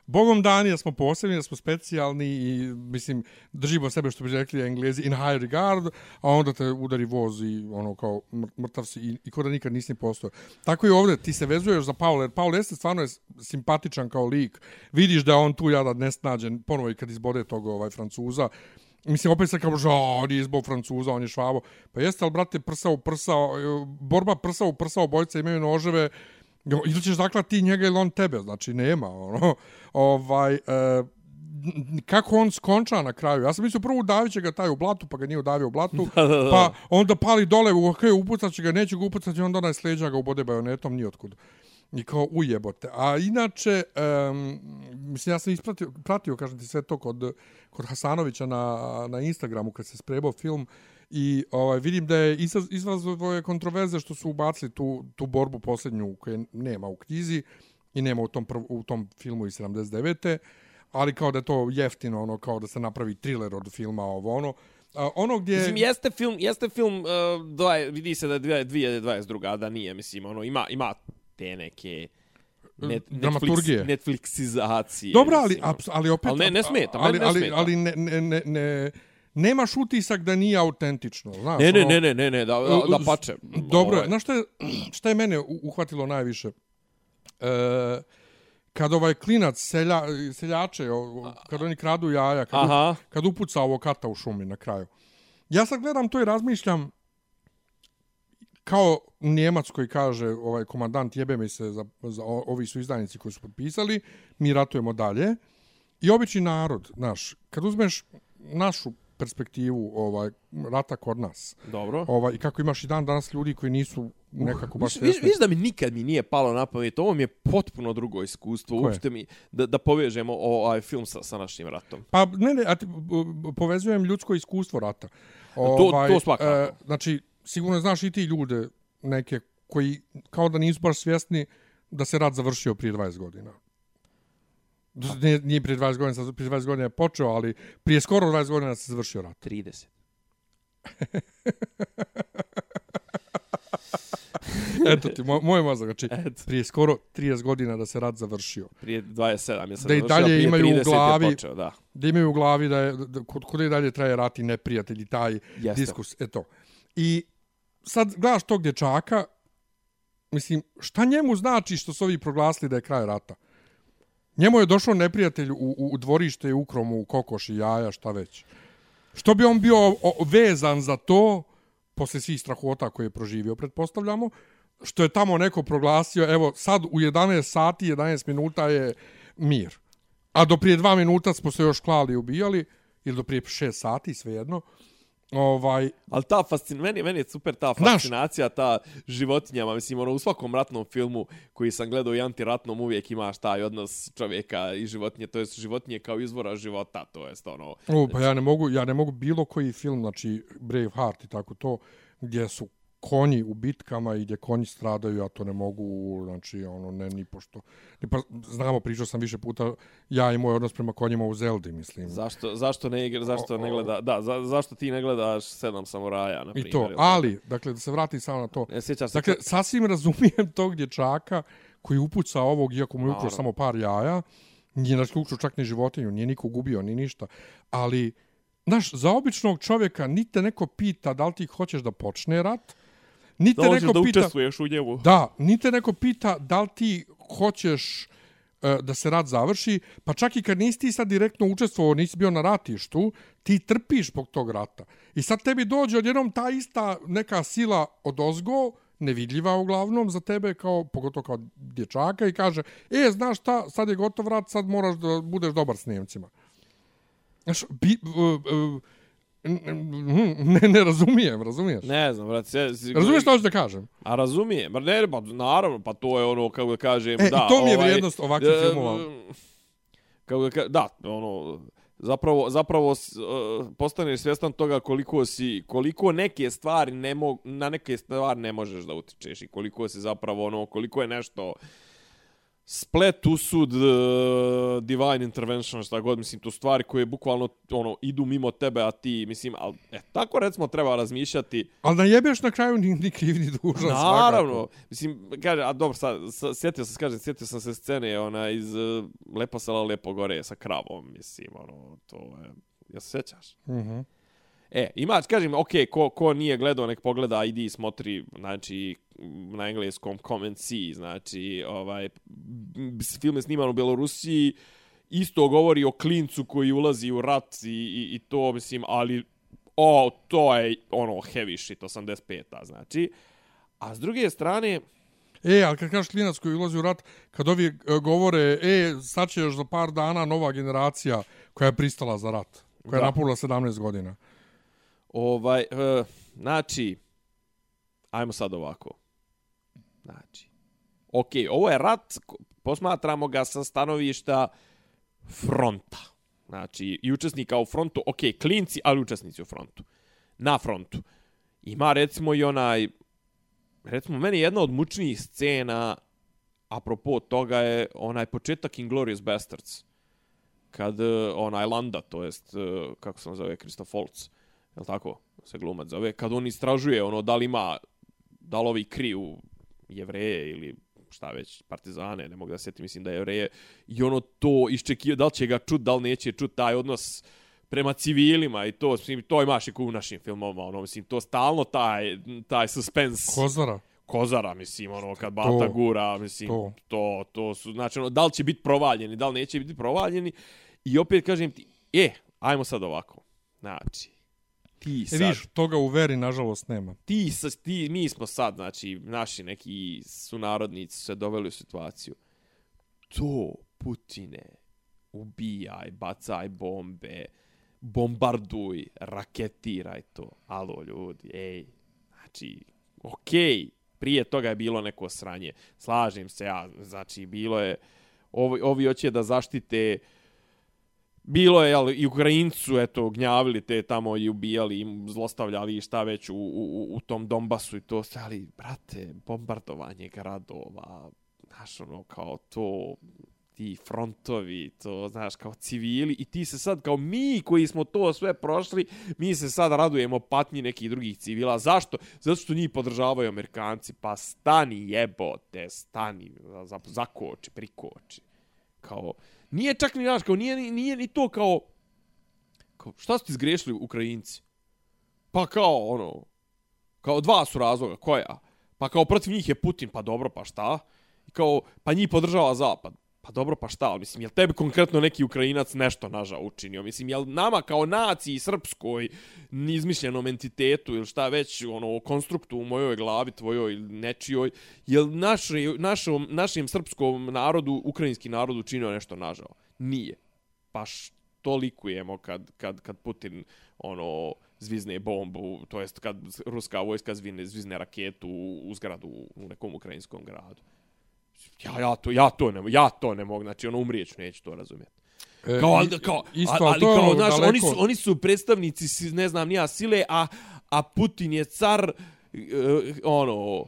Bogom dani, da smo posebni, da smo specijalni i, mislim, držimo sebe, što bi rekli englezi, in high regard, a onda te udari voz i, ono, kao, mrtav si i, i ko da nikad nisi ni postao. Tako i ovdje, ti se vezuješ za Paula, jer Paul jeste stvarno je simpatičan kao lik. Vidiš da on tu jada nesnađen, ponovo i kad izbode tog ovaj, Francuza, Mislim, opet se kao, že, on je izbog Francuza, on je švabo. Pa jeste, ali, brate, prsa u prsa, e, borba prsa u prsa, obojca imaju noževe, ili ćeš dakle ti njega ili on tebe, znači nema, ono, ovaj, e, kako on skonča na kraju. Ja sam mislio prvo udavit će ga taj u blatu, pa ga nije udavio u blatu, <laughs> Da, da, da. pa onda pali dole, u ok, upucat će ga, neće ga upucat, i onda onaj sleđa ga ubode bajonetom, ni otkud. I kao ujebote. A inače, um, mislim, ja sam ispratio, pratio, kažem ti, sve to kod, kod Hasanovića na, na Instagramu kad se sprebao film i ovaj, vidim da je izaz, izazvao je kontroverze što su ubacili tu, tu borbu posljednju koje nema u knjizi i nema u tom, prv, u tom filmu iz 79. Ali kao da je to jeftino, ono, kao da se napravi thriller od filma, ovo ono. A, ono gdje... Mislim, jeste film, jeste film, eh, uh, dvaj, vidi se da je 2022. a da nije, mislim, ono, ima, ima te neke net, Dramaturgije. Netflix, Netflixizacije. Dobro, ali, ali opet... Ali ne- ne smeta, ali, ne ali, smeta. Ali ne, ne, ne, ne, nemaš utisak da nije autentično, znaš. Ne, ne, ono- ne, ne, ne, ne, da, da, da pače. Dobro. Ovaj, znaš šta je, šta je mene uhvatilo najviše? E, kad ovaj klinac selja, seljače, o- kad oni kradu jaja, kad, Aha. kad upuca ovo kata u šumi na kraju. Ja sad gledam to i razmišljam kao Njemac koji kaže ovaj komandant jebe mi se za, za ovi su izdajnici koji su potpisali, mi ratujemo dalje. I obični narod, znaš, kad uzmeš našu perspektivu ovaj rata kod nas, Dobro. ovaj, i kako imaš i dan danas ljudi koji nisu nekako baš svjesni. viš da mi nikad mi nije palo na pamet, ovo mi je potpuno drugo iskustvo, Koje? uopšte mi, da, da povežemo ovaj film sa, sa našim ratom. Pa ne, ne, a ti, povezujem ljudsko iskustvo rata. To- to svakako. e, znači, sigurno znaš i ti ljude neke koji kao da nisu baš svjesni da se rat završio prije 20 godina. Nije, nije prije 20 godina, prije 20 godina je počeo, ali prije skoro 20 godina se završio rat. 30. <laughs> Eto ti, moj, moj mozak, znači, Eto. prije skoro 30 godina da se rat završio. Prije 27 je sad Da i završio, dalje prije imaju u 30 je glavi- Počeo, da. da imaju u glavi da je, da, kod, kod i dalje traje rat i neprijatelji, taj Jeste. diskus, eto. I sad gledaš tog dječaka, mislim, šta njemu znači što su ovi proglasili da je kraj rata? Njemu je došao neprijatelj u, u, u dvorište, u ukromu, u kokoši, jaja, šta već. Što bi on bio o, vezan za to, posle svih strahota koje je proživio, pretpostavljamo, što je tamo neko proglasio, evo, sad u 11 sati, 11 minuta je mir. A do prije dva minuta smo se još klali i ubijali, ili do prije 6 sati, svejedno. Ovaj, Ali ta fascin... meni, meni je super ta Znaš- fascinacija, ta životinjama. Mislim, ono, u svakom ratnom filmu koji sam gledao i antiratnom uvijek imaš taj odnos čovjeka i životinje. To je životinje kao izvora života. To jest ono... O, pa ja ne mogu, ja ne mogu bilo koji film, znači Braveheart i tako to, gdje su konji u bitkama i gdje konji stradaju, ja to ne mogu, znači, ono, ne, ni pošto. Ni pa, znamo, pričao sam više puta, ja i moj odnos prema konjima u Zeldi, mislim. Zašto, zašto ne igra, zašto ne gleda, da, za, zašto ti ne gledaš sedam samuraja, na primjer. I to, ali, dakle, da se vratim samo na to. Ne sjećaš se... Dakle, sasvim razumijem tog dječaka koji upuca ovog, iako mu je ukrao samo par jaja, nije nas ukrao čak ni životinju, nije niko gubio, ni ništa. Ali, znaš, za običnog čovjeka nite neko pita da li ti hoćeš da počne rat, nite da neko da pita... učestvuješ u njemu. Da, nite neko pita da li ti hoćeš e, da se rat završi, pa čak i kad nisi ti sad direktno učestvovao, nisi bio na ratištu, ti trpiš zbog tog rata. I sad tebi dođe odjednom ta ista neka sila od ozgo, nevidljiva uglavnom za tebe, kao, pogotovo kao dječaka, i kaže, e, znaš šta, sad je gotov rat, sad moraš da budeš dobar s Njemcima. Znaš, bi, uh, uh, ne, ne razumijem, razumiješ? Ne znam, brat, se, se, Razumiješ što hoću da kažem? A razumijem, ma ne, pa naravno, pa to je ono, kako da kažem, E, da. to mi je ovaj, vrijednost ovakvih e, filmova. Kako da kažem, da, ono, zapravo, zapravo e, postaneš svjestan toga koliko si, koliko neke stvari ne mo, na neke stvari ne možeš da utičeš i koliko se zapravo, ono, koliko je nešto splet, usud, e, divine intervention, šta god, mislim, to stvari koje bukvalno, ono, idu mimo tebe, a ti, mislim, al, e, tako recimo treba razmišljati, Ali da jebeš na kraju ni, ni kriv ni dužan Naravno. svakako. Mislim, kaže, a dobro, sad, sad sjetio sam, kažem, sjetio sam se scene ona iz uh, Lepo sela Lepo gore sa kravom, mislim, ono, to je, ja se sjećaš? Mhm. E, ima, kažem, ok, ko, ko nije gledao, nek pogleda, idi i smotri, znači, na engleskom Comment C, znači, ovaj, film je sniman u Belorusiji, isto govori o klincu koji ulazi u rat i, i, i to, mislim, ali, o, to je, ono, heavy shit, 85-a, znači. A s druge strane, E, ali kad kažeš klinac koji ulazi u rat, kad ovi e, govore, e, sad će još za par dana nova generacija koja je pristala za rat, koja je Da. napunila 17 godina. Ovaj, e, znači, ajmo sad ovako. Znači, ok, ovo je rat, posmatramo ga sa stanovišta fronta. Znači, i učesnika u frontu, ok, klinci, ali učesnici u frontu. Na frontu. Ima recimo i onaj, recimo, meni jedna od mučnijih scena, apropo toga je onaj početak Inglourious Bastards. Kad e, onaj Landa, to jest, e, kako se on zove, Christoph Waltz, je tako se glumac zove, kad on istražuje ono da li ima, da li ovi kriju jevreje ili šta već, partizane, ne mogu da se sjetim, mislim da je jevreje, i ono to iščekio, da li će ga čut, da li neće čut taj odnos prema civilima i to, mislim, to imaš i u našim filmovima, ono, mislim, to stalno taj, taj suspense Kozara. kozara, mislim, ono, kad bata To. gura, mislim, To. to. to, to su, znači, ono, da li će biti provaljeni, da li neće biti provaljeni, i opet kažem ti, e, ajmo sad ovako, znači, ti E, sad, vidiš, toga u veri, nažalost, nema. ti, sa, ti, mi smo sad, znači, naši neki sunarodnici su se doveli u situaciju, to, Putine, ubijaj, bacaj bombe, bombarduj, raketiraj to, alo ljudi, ej, znači, okej, okay, prije toga je bilo neko sranje, slažem se ja, znači, bilo je, ovi, ovi hoće da zaštite, bilo je, jel, i Ukrajincu, eto, gnjavili te tamo i ubijali, i zlostavljali i šta već u, u, u tom Donbasu i to, sve, ali, brate, bombardovanje gradova, znaš, ono, kao to, ti frontovi, to, znaš, kao civili, i ti se sad, kao mi koji smo to sve prošli, mi se sad radujemo patnji nekih drugih civila. Zašto? Zato što njih podržavaju Amerikanci. Pa stani, jebote, stani, za, za, zakoči, prikoči. Kao, nije čak ni, naš, kao, nije, nije ni to kao, kao, šta su ti zgrešili Ukrajinci? Pa kao, ono, kao dva su razloga, koja? Pa kao protiv njih je Putin, pa dobro, pa šta? I kao, pa njih podržava Zapad. Pa dobro, pa šta? Ali, Mislim, jel tebi konkretno neki Ukrajinac nešto nažao učinio? Mislim, jel nama kao naciji srpskoj, izmišljenom entitetu ili šta već, ono, konstruktu u mojoj glavi, tvojoj ili nečijoj, jel naši, našom, našim srpskom narodu, ukrajinski narod učinio nešto nažao? Nije. Pa što likujemo kad, kad, kad Putin ono zvizne bombu, to jest kad ruska vojska zvizne, zvizne raketu u, u zgradu u nekom ukrajinskom gradu. Ja, ja, to, ja, to ne, ja to ne mogu, znači ono umrijeć neću to razumjeti. E, Kao, ali, kao, isto, ali, je kao, znaš, daleko- oni su, oni su predstavnici, ne znam, nija sile, a, a Putin je car, e, ono,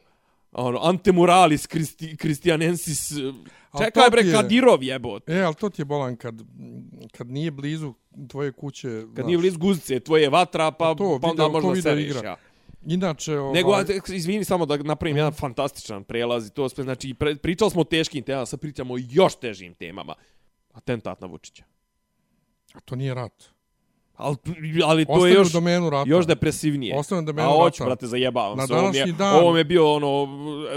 ono, antemuralis Christi, Christianensis, Ali čekaj to bre, je- Kadirov jebot. E, ali to ti je bolan kad, kad nije blizu tvoje kuće. Kad znaš. nije bliz guzce, tvoje vatra, pa, To, pa onda video- možda sereš, igra. ja. Inače, ovaj, Nego, izvini samo da napravim jedan fantastičan prelaz i to sve, znači, pre, pričali smo o teškim temama, sad pričamo o još težim temama. Atentat na Vučića. a to nije rat. Ali, ali to je još, domenu rata. još depresivnije. Ostavi u domenu A hoću, rata. brate, zajebavam Na se. Ovo mi, je, dan- ovo mi je bio ono,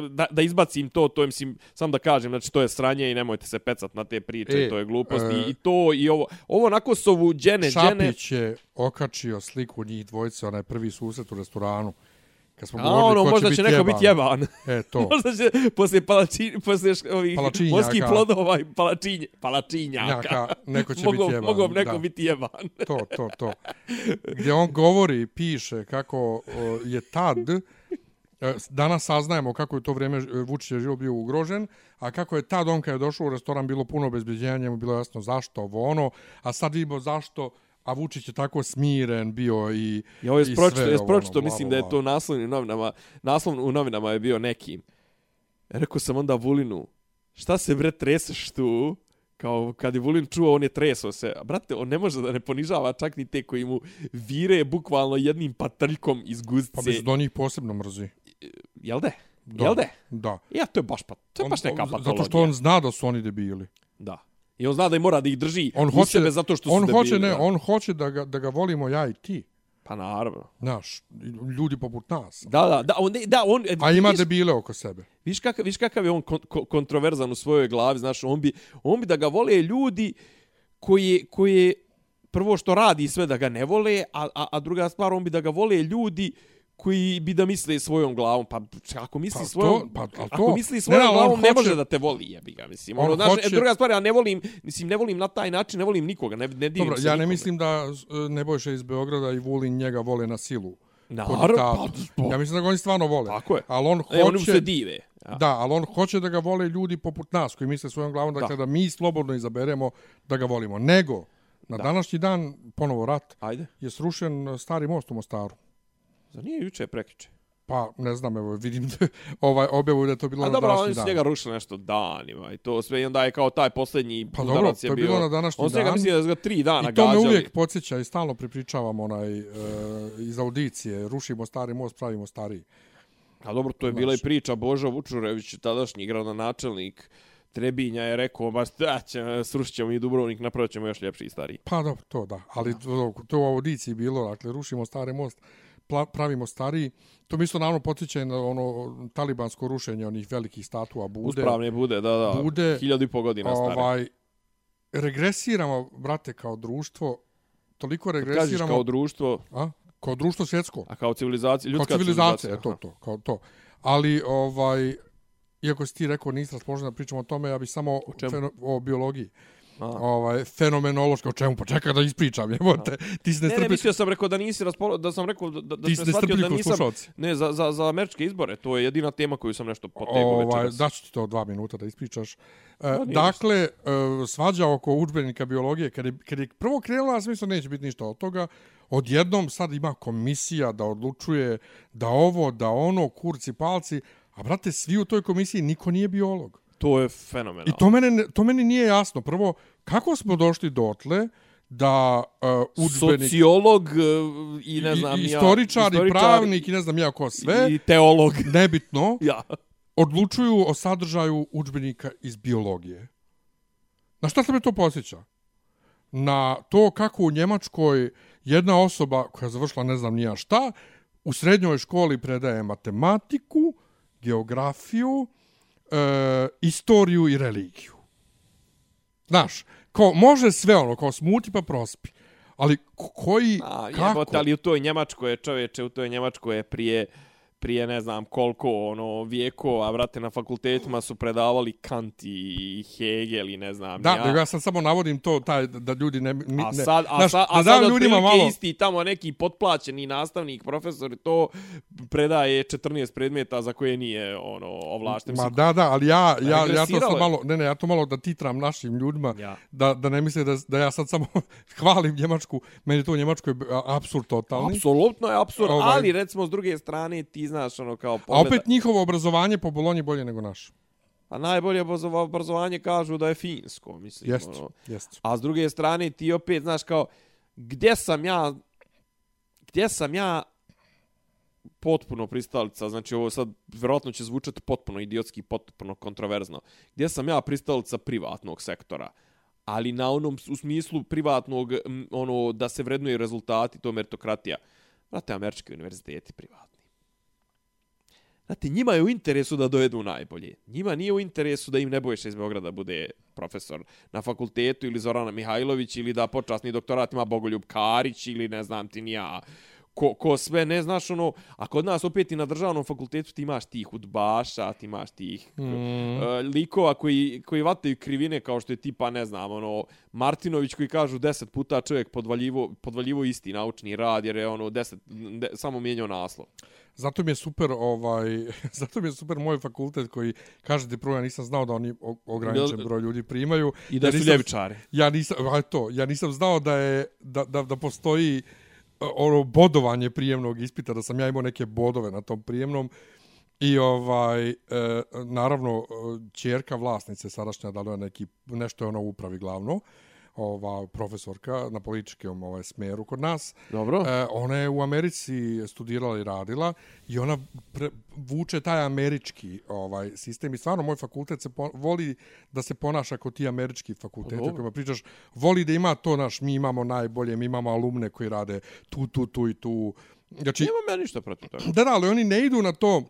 da, da izbacim to, to je, mislim, sam da kažem, znači, to je sranje i nemojte se pecat na te priče, E, to je glupost. e, I, to, i ovo, ovo onako su ovu džene, džene. Šapić je okačio sliku njih dvojice, onaj prvi susret u restoranu. Kad smo A govorili ono, ko možda će, će, neko biti jeban. E, to. <laughs> Možda će poslije palači, poslije ovih morskih plodova i palačinje, palačinjaka. Njaka, neko će Mogu, biti jeban. mogu neko da. biti jeban. <laughs> To, to, to. Gdje on govori piše kako o, je tad, e, danas saznajemo kako je to vrijeme Vučić je živo bio ugrožen, a kako je tad on kad je došao u restoran bilo puno obezbeđenja, njemu je bilo jasno zašto ovo ono, a sad vidimo zašto a Vučić je tako smiren bio i Ja ovo je pročito, je ovo, pročito, mislim bla, da je to naslovni u novinama, naslov u novinama je bio neki. Rekao sam onda Vulinu, šta se bre treseš tu? Kao kad je Vulin čuo, on je tresao se. A brate, on ne može da ne ponižava čak ni te koji mu vire bukvalno jednim patrljkom iz guzice. Pa bez do njih posebno mrzi. Jel de? Da. Jel de? Da. Ja, to je baš, pa, to je baš neka patologija. Zato što on zna da su oni debili. Da. I on zna da i mora da ih drži On hoće, sebe zato što on su hoće, debili, ne, da. on hoće da ga, da ga volimo ja i ti. Pa naravno. Znaš, ljudi poput nas. Da, da, da, on, da, on, A ima vidiš- debile oko sebe. Viš kakav, viš kakav je on kon, kon, kontroverzan u svojoj glavi, znaš, on bi, on bi da ga vole ljudi koji, koji prvo što radi sve da ga ne vole, a, a, a druga stvar, on bi da ga vole ljudi koji bi da misle svojom glavom. Pa ako misli Pa to- svojom, pa- al ako to- misli svojom ne, glavom, ne hoće- može da te voli, jebi ga, mislim. On Ono, znaš, hoće- e, druga stvar, ja ne volim, mislim, ne volim na taj način, ne volim nikoga, ne, ne divim Dobro, se ja ne mislim da e, Nebojša iz Beograda i Vulin njega vole na silu. Naravno, pa, zbog- Ja mislim da ga oni stvarno vole. Tako je. Ali on E, oni mu hoće... se dive. Ja. Da, ali on hoće da ga vole ljudi poput nas, koji misle svojom glavom, dakle da, Da. mi slobodno izaberemo da ga volimo. Nego, na Da. današnji dan, ponovo rat, Ajde. je srušen e, stari most u Mostaru. Za nije juče, prekiče. Pa, ne znam, evo, vidim da, <laughs> ovaj objavu da je to bilo A na dobro, današnji oni su dan. njega rušili nešto danima i to sve. I onda je kao taj posljednji Pa udarac dobro, je to je bio... bilo na današnji On su njega, dan. mislim da su ga tri dana I to me gađali. uvijek podsjeća i stalno prepričavam onaj, e, iz audicije, rušimo stari most, pravimo stariji. A dobro, to je bila i Znaš. priča Božo Vučurević, tadašnji gradonačelnik Trebinja je rekao, ba šta će, srušit ćemo i Dubrovnik, napravit ćemo još ljepši i stariji. Pa dobro, to da. Ali to, to u audiciji bilo, dakle, rušimo stari most, pravimo stariji. To mi isto naravno podsjeća na ono talibansko rušenje onih velikih statua Bude. Uspravne bude, da, da. Bude, Hiljadu i po godina stare. ovaj, regresiramo, brate, kao društvo, toliko Kažeš regresiramo... kao društvo, a? Kao društvo svjetsko. a kao civilizacija, ljudska kao civilizacija, civilizacija. to, to, kao to. Ali, ovaj, iako si ti rekao nisi raspoložen da pričamo o tome, ja bih samo o, o biologiji. A. Ovaj, fenomenološko, o čemu? Pa čekaj da ispričam, jebote. Ti si ne Ne, ne, mislio sam rekao da nisi raspolo... da sam rekao da, da, da sam ste shvatio da nisam... slušalci. Ne, za, za, za američke izbore, to je jedina tema koju sam nešto potegao Ovaj, večeras. daću ti to dva minuta da ispričaš. E, nije dakle, e, svađa oko udžbenika biologije, kad je, kad je prvo krenula, ja sam mislio neće biti ništa od toga, odjednom sad ima komisija da odlučuje da ovo, da ono, kurci, palci, a brate, svi u toj komisiji, niko nije biolog. To je fenomenalno. I to mene, ne- to meni nije jasno. Prvo, kako smo došli dotle da uh, udžbenik... Sociolog e, i ne znam i, ja, istoričar, i pravnik, i ne znam ja ko sve, I teolog. <laughs> nebitno, <laughs> Ja. odlučuju o sadržaju udžbenika iz biologije. Na šta se me to posjeća? Na to kako u Njemačkoj jedna osoba koja je završila ne znam nija šta, u srednjoj školi predaje matematiku, geografiju, e, istoriju i religiju. Znaš, ko, može sve ono, kao smuti pa prospi. Ali ko- koji, A, kako? jebote, ali u toj Njemačkoj je čoveče, u toj Njemačkoj je prije prije ne znam koliko ono vijekova, brate, na fakultetima su predavali Kant i Hegel i ne znam Da, ja. nego ja sad samo navodim to, taj, da ljudi ne... mi- A ne sad, a, sad, da a dam sad ljudima malo... isti tamo neki potplaćeni nastavnik, profesor to predaje 14 predmeta za koje nije ono ovlašten. Ma da, da, ali ja, ja, ja to je. malo, ne, ne, ja to malo da titram našim ljudima, Ja. da, da ne misle da, da ja sad samo <laughs> hvalim Njemačku, meni je to u Njemačkoj apsurd totalni. Apsolutno je apsurd, Ovaj. ali recimo s druge strane ti znaš ono kao A pogleda, opet njihovo obrazovanje po Bolonji bolje nego naše. a najbolje obrazo- obrazovanje kažu da je finsko, mislim. Jest, Ono. jest. A s druge strane ti opet znaš kao gdje sam ja gdje sam ja potpuno pristalica, znači ovo sad vjerojatno će zvučati potpuno idiotski, potpuno kontroverzno. Gdje sam ja pristalica privatnog sektora? Ali na onom u smislu privatnog ono da se vrednuje rezultati, to je meritokratija. Znate, američki univerziteti privatni. Znate, njima je u interesu da dovedu najbolje. Njima nije u interesu da im Nebojša iz Beograda bude profesor na fakultetu ili Zorana Mihajlović ili da počasni doktorat ima Bogoljub Karić ili ne znam ti ni ja ko, ko sve, ne znaš ono, a kod nas opet i na državnom fakultetu ti imaš tih udbaša, ti imaš tih mm. uh, likova koji, koji vataju krivine kao što je tipa, ne znam, ono, Martinović koji kažu deset puta čovjek podvaljivo, podvaljivo isti naučni rad jer je ono deset, de, samo mijenjao naslov. Zato mi je super ovaj <laughs> zato mi je super moj fakultet koji kažete prvo ja nisam znao da oni ograničen broj ljudi primaju. I da Ja su nisam- ljevičari. Ja nisam a to, ja nisam znao da je da, da, da postoji e, ono bodovanje prijemnog ispita, da sam ja imao neke bodove na tom prijemnom. I ovaj e, naravno e, ćerka vlasnice sadašnja da li je neki nešto je ona u upravi glavno ova profesorka na političkom ovaj smeru kod nas. Dobro. E, ona je u Americi studirala i radila i ona pre, vuče taj američki ovaj sistem i stvarno moj fakultet se po, voli da se ponaša kao ti američki fakulteti o kojima pričaš. Voli da ima to naš, mi imamo najbolje, mi imamo alumne koji rade tu, tu, tu i tu. Znači, Nema meni ništa protiv toga. da, da, ali oni ne idu na to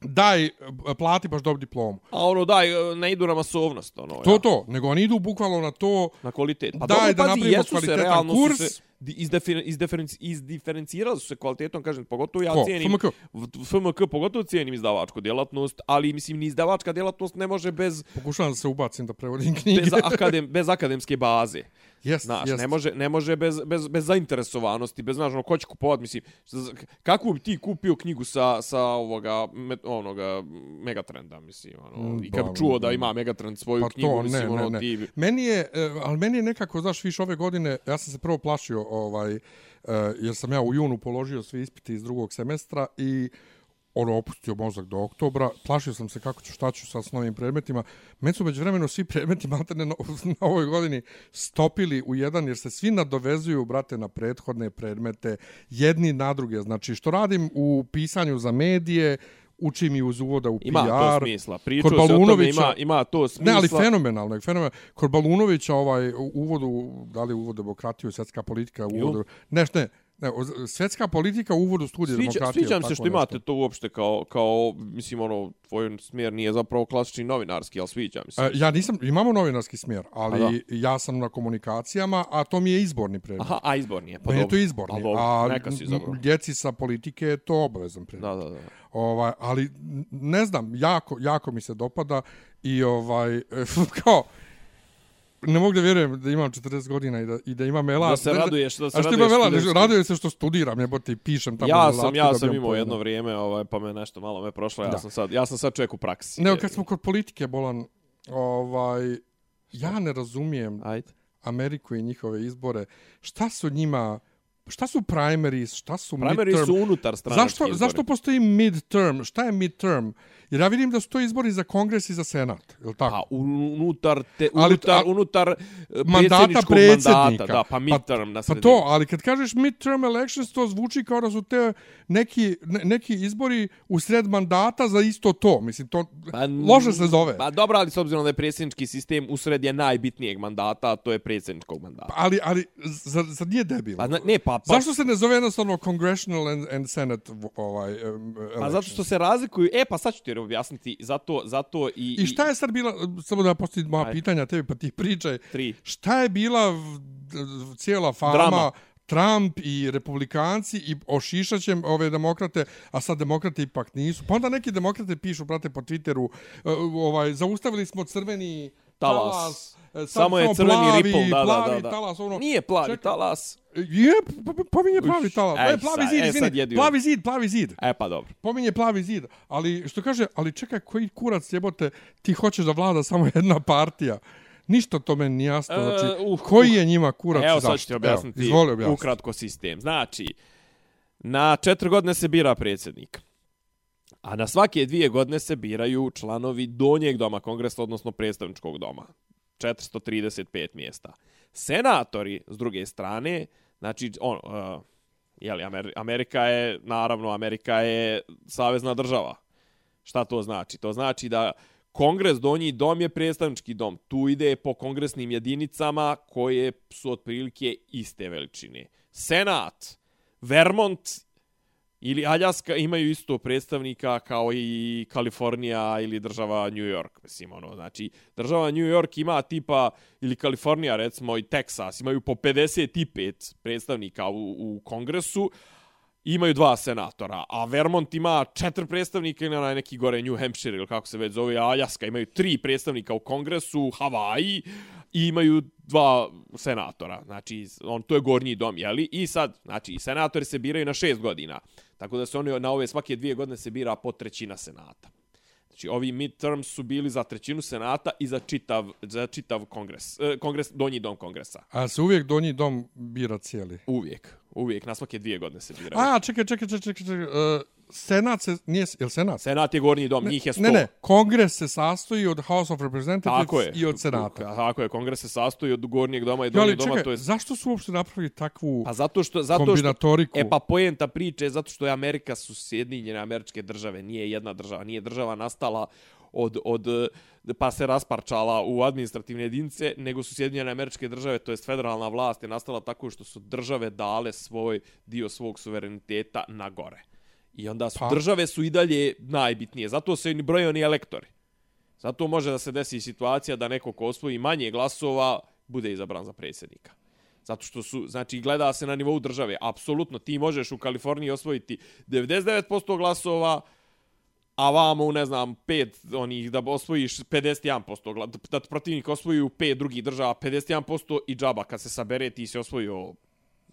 daj, e, plati baš dobi diplomu. A ono, daj, ne idu na masovnost, ono, To, ja. to, nego oni idu bukvalno na to Na kvalitet. Pa Daj dobro, da pazi, jesu se, realno kurs. Su se, izdefin, izdiferen, izdiferencirali su se kvalitetom, kažem, pogotovo ja Ko? cijenim... FMK? FMK, pogotovo cijenim izdavačku djelatnost, ali mislim, ni izdavačka djelatnost ne može bez, pokušavam da se ubacim da prevodim knjige. bez, akadem, bez akademske baze. Jest, Znaš, jest. ne može, ne može bez, bez, bez zainteresovanosti, bez, znaš, ono, ko će kupovat, mislim, kakvu bi ti kupio knjigu sa, sa ovoga, me, onoga, Megatrenda, mislim, ono, Mm, i kad bi čuo da ima Megatrend svoju Pa knjigu, to, ne, mislim, ne, ono, ne. ti bi... Meni je, e, ali meni je nekako, znaš, više ove godine, ja sam se prvo plašio, ovaj, e, jer sam ja u junu položio sve ispite iz drugog semestra i ono, opustio mozak do oktobra. Plašio sam se kako ću, šta ću sa s novim predmetima. Meni su među vremenu svi predmeti maltene na, <laughs> na ovoj godini stopili u jedan, jer se svi nadovezuju, brate, na prethodne predmete, jedni na druge. Znači, što radim u pisanju za medije, učim i uz uvoda u PR. Ima to smisla. Pričao Kod se o tome, Balunovića- ima, ima to smisla. Ne, ali fenomenalno, je fenomenalno. Kod Balunovića ovaj uvodu, da li uvod demokratiju, svjetska politika, uvodu, ne, ne, svjetska politika u uvodu studija Sviđa, demokratije. sviđa mi tako se što imate nešto. to uopšte kao, kao, mislim, ono, tvoj smjer nije zapravo klasični novinarski, ali sviđa mi se. E, Ja nisam, imamo novinarski smjer, A ali ja sam na komunikacijama, a to mi je izborni predmet. Aha, a izbor nije, pa je dobro. to izborni, A, dobro, a neka si djeci sa politike je to obavezan predmet. Da, da, da. Ovaj, ali ne znam, jako, jako mi se dopada i ovaj, <laughs> kao, ne mogu da vjerujem da imam 40 godina i da, i da imam elan. Da se raduješ, da se A što raduješ ima elan, radujem se što studiram, jebote, i pišem tamo. Ja sam, ja sam imao jedno vrijeme, ovaj, pa me nešto malo me prošlo, ja Da. sam sad, ja sam sad čovjek u praksi. Ne, kad smo kod politike, Bolan, ovaj, ja ne razumijem Ajde. Ameriku i njihove izbore. Šta su njima, šta su primaries, šta su Primary midterm? su unutar stranački Zašto, izbori. zašto postoji midterm? Šta je midterm? Jer ja vidim da su to izbori za kongres i za senat, je li tako? Pa unutar, te, Ali- unutar, a- unutar eh, mandata predsjednika. mandata, da, pa midterm na Pa sredini. to, ali kad kažeš midterm elections, to zvuči kao da su te neki, ne, neki izbori u sred mandata za isto to. Mislim, to Pa, loše se zove. Pa dobro, ali s obzirom da je predsjednički sistem usred je najbitnijeg mandata, a to je predsjedničkog mandata. Ali, ali, zar, zar nije debil? Pa, ne, pa, pa, Zašto se ne zove jednostavno congressional and, and senate ovaj, um, pa zato što se razlikuju, e, pa sad ću ti objasniti, zato, zato i... I šta je sad bila, samo da postavim moja Ajde. pitanja tebi, pa ti pričaj, Tri. šta je bila cijela fama Drama. Trump i republikanci i ošišaćem ove demokrate, a sad demokrate ipak nisu. Pa onda neki demokrate pišu, brate, po Twitteru, uh, ovaj, zaustavili smo crveni Talas. talas, e, sad Samo je crveni plavi, ripple, da, da, plavi da, da. talas, ono, Nije plavi Čekaj. talas. Je, pominje plavi talas. E, plavi zid, e, izvini, sad jedio. plavi zid, plavi zid. E pa dobro. Pominje plavi zid, ali što kaže, ali čekaj, koji kurac jebote, ti hoćeš da vlada samo jedna partija. Ništa to meni nije jasno. E, Znači, uh, koji uh. je njima kurac Evo sad ću ti objasniti Evo, izvoli objasniti. ukratko sistem. Znači, na četiri godine se bira predsjednik. A na svake dvije godine se biraju članovi donjeg doma kongresa, odnosno predstavničkog doma. 435 mjesta. Senatori, s druge strane, znači, on, uh, jeli, Amer Amerika je, naravno, Amerika je savezna država. Šta to znači? To znači da Kongres donji dom je predstavnički dom. Tu ide po kongresnim jedinicama koje su otprilike iste veličine. Senat, Vermont ili Aljaska imaju isto predstavnika kao i Kalifornija ili država New York. Mislim, ono, znači, država New York ima tipa, ili Kalifornija, recimo, i Texas, imaju po 55 predstavnika u, u kongresu, imaju dva senatora, a Vermont ima četiri predstavnika ili onaj neki gore New Hampshire ili kako se već zove, a Aljaska imaju tri predstavnika u kongresu, Havaji i imaju dva senatora. Znači, on, to je gornji dom, jeli? I sad, znači, senatori se biraju na šest godina. Tako da se oni na ove svake dvije godine se bira po trećina senata. Znači, ovi midterms su bili za trećinu senata i za čitav, za čitav kongres, eh, kongres, donji dom kongresa. A se uvijek donji dom bira cijeli. Uvijek, uvijek, na svake dvije godine se biraju. A, čekaj, čekaj, čekaj, čekaj, čekaj. Uh, senat se, nije, je li senat? Senat je gornji dom, njih je sto. Ne, ne, kongres se sastoji od House of Representatives i od senata. Tako je, kongres se sastoji od gornjeg doma i donjeg doma, to je... zašto su uopšte napravili takvu Pa zato što... Zato što kombinatoriku? E pa poenta priče je zato što je Amerika su Sjedinjene američke države, nije jedna država, nije država nastala od, od pa se rasparčala u administrativne jedinice, nego su Sjedinjene američke države, to jest federalna vlast je nastala tako što su države dale svoj dio svog suvereniteta na gore. I onda su Pa. države su i dalje najbitnije. Zato se ni broje oni elektori. Zato može da se desi situacija da neko ko osvoji manje glasova bude izabran za predsjednika. Zato što su, znači, gleda se na nivou države. Apsolutno, ti možeš u Kaliforniji osvojiti 99% glasova, a vamo u, ne znam, pet onih, da osvojiš 51% glasova, da ti protivnik osvoji u pet drugih država 51% i džaba, kad se sabere, ti si osvojio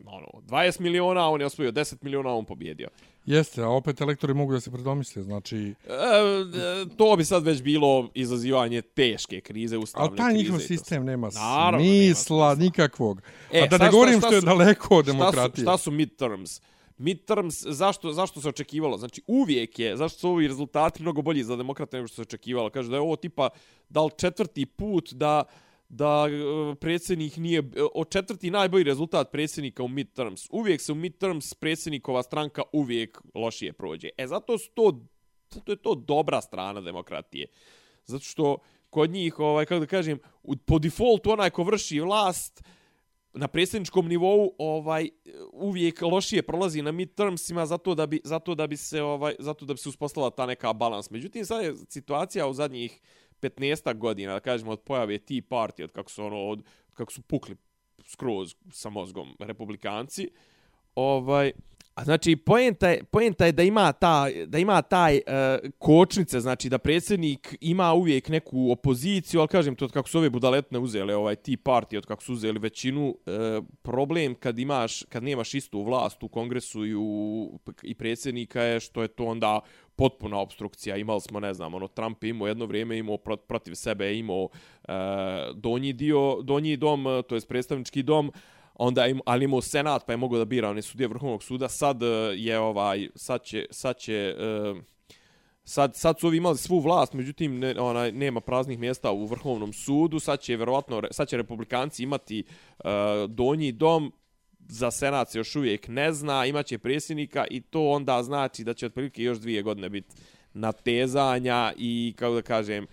ono, 20 miliona, on je osvojio 10 miliona, on pobjedio. Jeste, a opet elektori mogu da se predomisle, znači... E, e, to bi sad već bilo izazivanje teške krize, ustavne Ali taj krize. njihov sistem nema Naravno, nema smisla nikakvog. E, a da šta- ne šta- govorim šta što je daleko od Šta su, demokratije. šta su midterms? Midterms, zašto, zašto se očekivalo? Znači, uvijek je, zašto su ovi rezultati mnogo bolji za demokrate nego što se očekivalo? Kaže da je ovo tipa, da li četvrti put da da e, predsjednik nije, e, o četvrti najbolji rezultat predsjednika u midterms. Uvijek se u midterms predsjednikova stranka uvijek lošije prođe. E zato su to, zato je to dobra strana demokratije. Zato što kod njih, ovaj, kako da kažem, po defaultu onaj ko vrši vlast, na predsjedničkom nivou ovaj uvijek lošije prolazi na midtermsima zato da bi zato da bi se ovaj zato da bi se uspostavila ta neka balans. Međutim sad je situacija u zadnjih 15 godina, da kažemo od pojave Tea Party, od kako su ono od kako su pukli skroz sa mozgom republikanci. Ovaj A znači poenta je, poenta je da ima ta da ima taj uh, kočnice, znači da predsjednik ima uvijek neku opoziciju, al kažem to od kako su ove budaletne uzele ovaj Tea Party, od kako su uzeli većinu, uh, problem kad imaš kad nemaš istu vlast u kongresu i u i predsjednika je što je to onda potpuna obstrukcija. Imali smo, ne znam, ono, Trump je imao jedno vrijeme, imao prot, protiv sebe, je imao e, donji dio, donji dom, to je predstavnički dom, onda im, ali imao senat pa je mogao da bira one sudije vrhovnog suda sad e, je ovaj sad će sad će e, sad sad su ovi imali svu vlast međutim ne, onaj nema praznih mjesta u vrhovnom sudu sad će vjerovatno sad će republikanci imati e, donji dom za senat se još uvijek ne zna, imaće predsjednika i to onda znači da će otprilike još dvije godine biti natezanja i kako da kažem,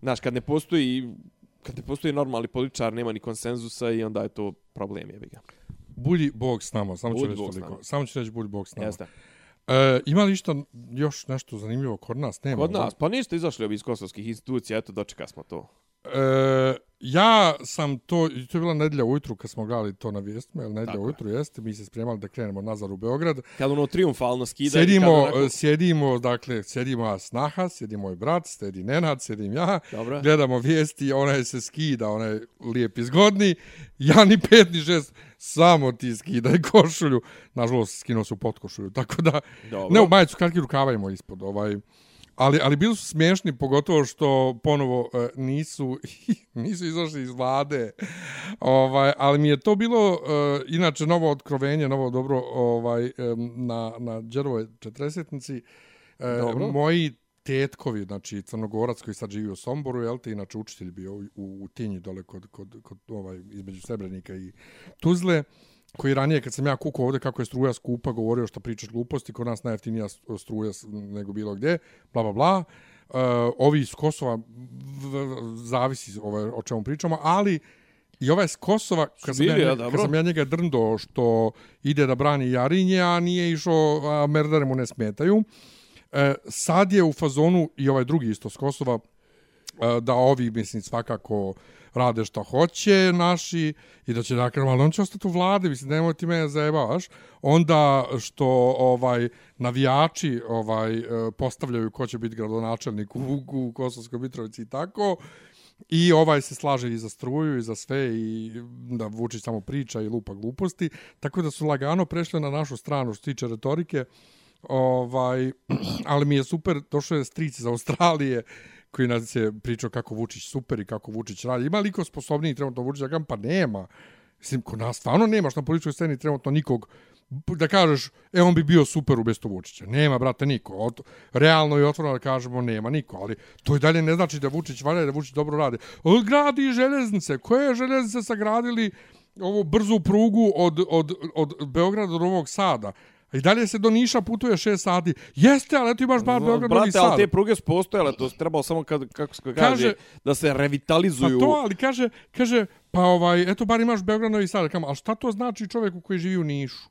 znaš, kad ne postoji kad ne postoji normalni političar, nema ni konsenzusa i onda je to problem, jebi ga. Bulji Bog s nama, samo ću Budi reći toliko. Samo ću reći bulji Bog s nama. Jeste. E, ima li išta još nešto zanimljivo kod nas? Nema. Kod nas, pa ništa izašli iz kosovskih institucija, eto, dočeka smo to. E, ja sam to, to je bila nedjelja ujutru kad smo gledali to na vijestima, jel nedjelja Tako je. ujutru jeste, mi se spremali da krenemo nazad u Beograd. Kad ono triumfalno skida. Sjedimo, onako- sjedimo, dakle, sjedimo ja snaha, sjedi moj brat, sjedi Nenad, sjedim ja, Dobro. gledamo vijesti, onaj se skida, onaj lijep i zgodni, ja ni pet ni šest, samo ti skidaj košulju, nažalost skinuo se u potkošulju, tako da, Dobro. ne u majicu, kratki rukava ispod, ovaj, ali, ali bili su smiješni, pogotovo što ponovo e, nisu, <laughs> nisu izašli iz vlade, ovaj, ali mi je to bilo, e, inače, novo otkrovenje, novo dobro, ovaj, em, na, na Đerovoj četresetnici, e, Dobro. moji tetkovi, znači Crnogorac koji sad živi u Somboru, jel te, inače učitelj bio u, u, u Tinji dole kod, kod, kod ovaj, između Srebrenika i Tuzle, koji ranije kad sam ja kukao ovde kako je struja skupa, govorio što pričaš gluposti, kod nas najjeftinija struja nego bilo gdje, bla bla bla. Uh, ovi iz Kosova v, v, zavisi ovaj, o čemu pričamo, ali i ovaj iz Kosova, kad sam, ja, njega- kad sam ja njega drndo što ide da brani Jarinje, a nije išao, a merdare mu ne smetaju. E, sad je u fazonu i ovaj drugi isto s Kosova, E, da ovi, mislim, svakako rade šta hoće naši i da će dakle, ali on će ostati u vlade, mislim, nemoj ti mene zajebavaš. Onda što ovaj navijači ovaj e, postavljaju ko će biti gradonačelnik u, u Kosovskoj Mitrovici i tako, I ovaj se slaže i za struju i za sve i da Vučić samo priča i lupa gluposti. Tako da su lagano prešli na našu stranu što se tiče retorike. Ovaj, <clears throat> ali mi je super, došao je stric iz Australije koji nas je pričao kako Vučić super i kako Vučić radi. Ima liko sposobniji trenutno Vučić? Ja pa nema. Mislim, kod nas stvarno nemaš na političkoj sceni trenutno nikog da kažeš, e, on bi bio super u besto Vučića. Nema, brate, niko. Od, realno i otvoreno da kažemo, nema niko. Ali to i dalje ne znači da Vučić valja i da Vučić dobro radi. Gradi železnice. Koje železnice sagradili ovu brzu prugu od, od, od Beograda do Novog Sada? I dalje se do Niša putuje 6 sati. Jeste, ali eto imaš bar Beograd Novi Brate, Sad. ali te pruge su postojale, to se trebalo samo kad, kako se kaže, Kaže- da se Pa revitalizuju. to, ali kaže, kaže, pa ovaj, eto bar imaš Beograd Novi Sad. Kam, ali šta to znači čovjeku koji živi u Nišu?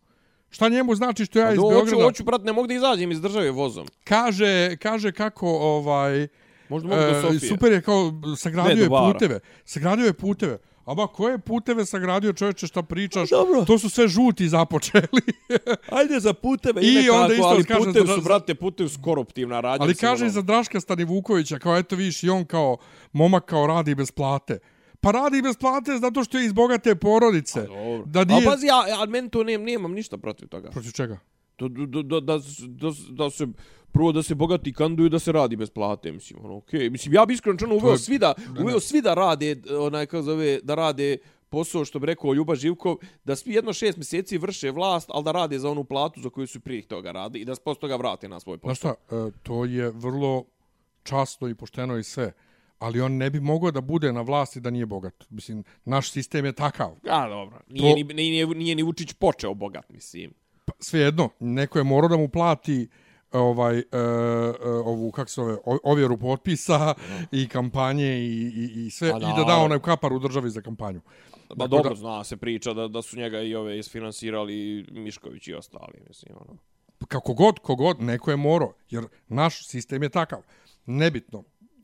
Šta njemu znači što ja iz Pa do, hoću, Beograda... hoću, brate, ne mogu da izađem iz države vozom. kaže, kaže kako ovaj Možda mogu do e, Sofije. super je kao sagradio je do puteve. Sagradio je puteve. Aba koje puteve sagradio čovječe šta pričaš? Dobro. To su sve žuti započeli. <laughs> Ajde za puteve I i nekako, onda isto ali kaže putevi za- su, brate, putevi su koruptivna radnja. Ali kaže za Draška Stanivukovića, kao eto viš i on kao momak kao radi bez plate. Pa radi bez plate zato što je iz bogate porodice. Dobro. Da A nije... pazi, ja, ja meni to nemam, nemam ništa protiv toga. Protiv čega? Da, da, da, da, da, da se prvo da se bogati kanduju da se radi bez plate, mislim, ono, okej. Okay. Mislim, ja bi iskreno čano uveo svi da, uveo svi da rade, onaj, kako zove, da rade posao što bi rekao Ljuba Živkov, da svi jedno šest mjeseci vrše vlast, ali da rade za onu platu za koju su prije toga radi i da se posle toga vrate na svoj Znaš posao. šta, e, to je vrlo časno i pošteno i sve. Ali on ne bi mogao da bude na vlasti da nije bogat. Mislim, naš sistem je takav. A, dobro. Nije, To- ni, nije, nije ni Vučić počeo bogat, mislim. Pa, svejedno, neko je morao da mu plati ovaj e, e, ovu kako se zove ovjeru potpisa i kampanje i, i, i sve Pa i da da onaj kapar u državi za kampanju. Pa Tako dobro, da- zna se priča da, da su njega i ove isfinansirali Mišković i ostali, mislim, ono. Kako god, kogod, neko je morao, jer naš sistem je takav. Nebitno.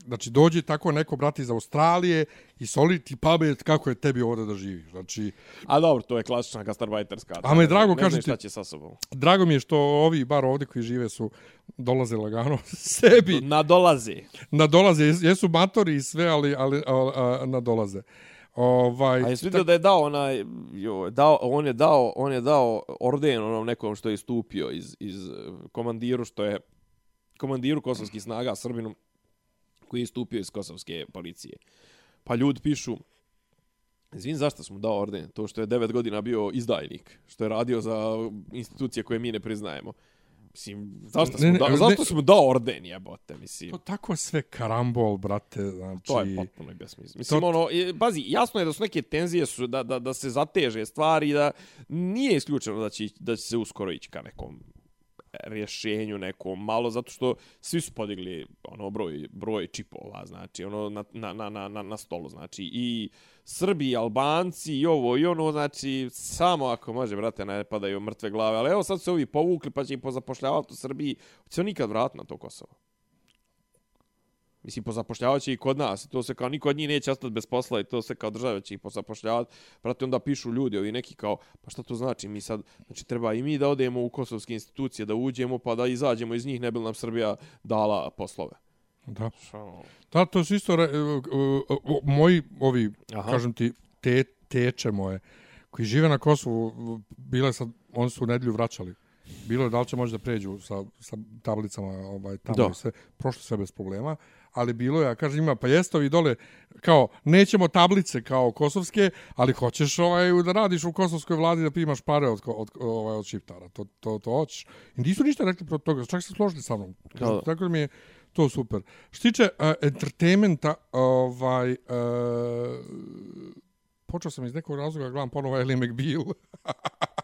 Znači, dođe tako neko brat iz Australije i soli ti pamet kako je tebi ovdje da živiš. Znači, A dobro, to je klasična gastarbajterska. A me drago, ne ti- šta će sa sobom. drago mi je što ovi, bar ovdje koji žive su, dolaze lagano <laughs> sebi. Nadolazi. nadolaze, jes- jesu matori i sve, ali, ali a, a, nadolaze. Ovaj, A jesi vidio da je dao onaj, jo, dao, on je dao, on je dao orden onom nekom što je istupio iz, iz komandiru, što je komandiru kosovskih snaga, Srbinu, koji je istupio iz kosovske policije. Pa ljudi pišu, Izvin, zašto smo dao orden? To što je devet godina bio izdajnik, što je radio za institucije koje mi ne priznajemo. Mislim, zašto smo, Ne, ne, da, ne. zašto smo dao orden, jebote, mislim. to tako sve karambol, brate, znači... To je potpuno besmisleno. Mislim, ono, je, pazi, jasno je da su neke tenzije su, da, da, da se zateže stvari da nije isključeno da će, da će se uskoro ići ka nekom rješenju nekom malo zato što svi su podigli ono broj broj čipova znači ono na na na na na, stolu znači i Srbi i Albanci i ovo i ono znači samo ako može brate ne padaju mrtve glave ali evo sad se ovi povukli pa će ih pozapošljavati u Srbiji. Će on nikad vratiti na to Kosovo? Mislim, pozapošljavat će i kod nas. To se kao niko od njih neće ostati bez posla i to se kao država će ih pozapošljavati. Prate, onda pišu ljudi, ovi neki kao, pa šta to znači? Mi sad, znači, treba i mi da odemo u kosovske institucije, da uđemo, pa da izađemo iz njih, ne bi nam Srbija dala poslove. Da. Da, to su isto, uh, uh, uh, moji, ovi, Aha. kažem ti, te, teče moje, koji žive na Kosovu, uh, bile sad, oni su u nedlju vraćali. Bilo je da li će moći da pređu sa, sa tablicama ovaj, tamo Da. i sve, prošlo sve bez problema, ali bilo je, ja kažem ima, pa jeste ovi dole, kao, nećemo tablice kao kosovske, ali hoćeš ovaj, da radiš u kosovskoj vladi da primaš pare od, od, ovaj, od šiptara, to, to, to hoćeš. I nisu ništa rekli protiv toga, čak se složili sa mnom. Da. Tako da mi je to super. Što tiče uh, entertainmenta, ovaj, uh, počeo sam iz nekog razloga da gledam ponovo Ellie McBeal. <laughs>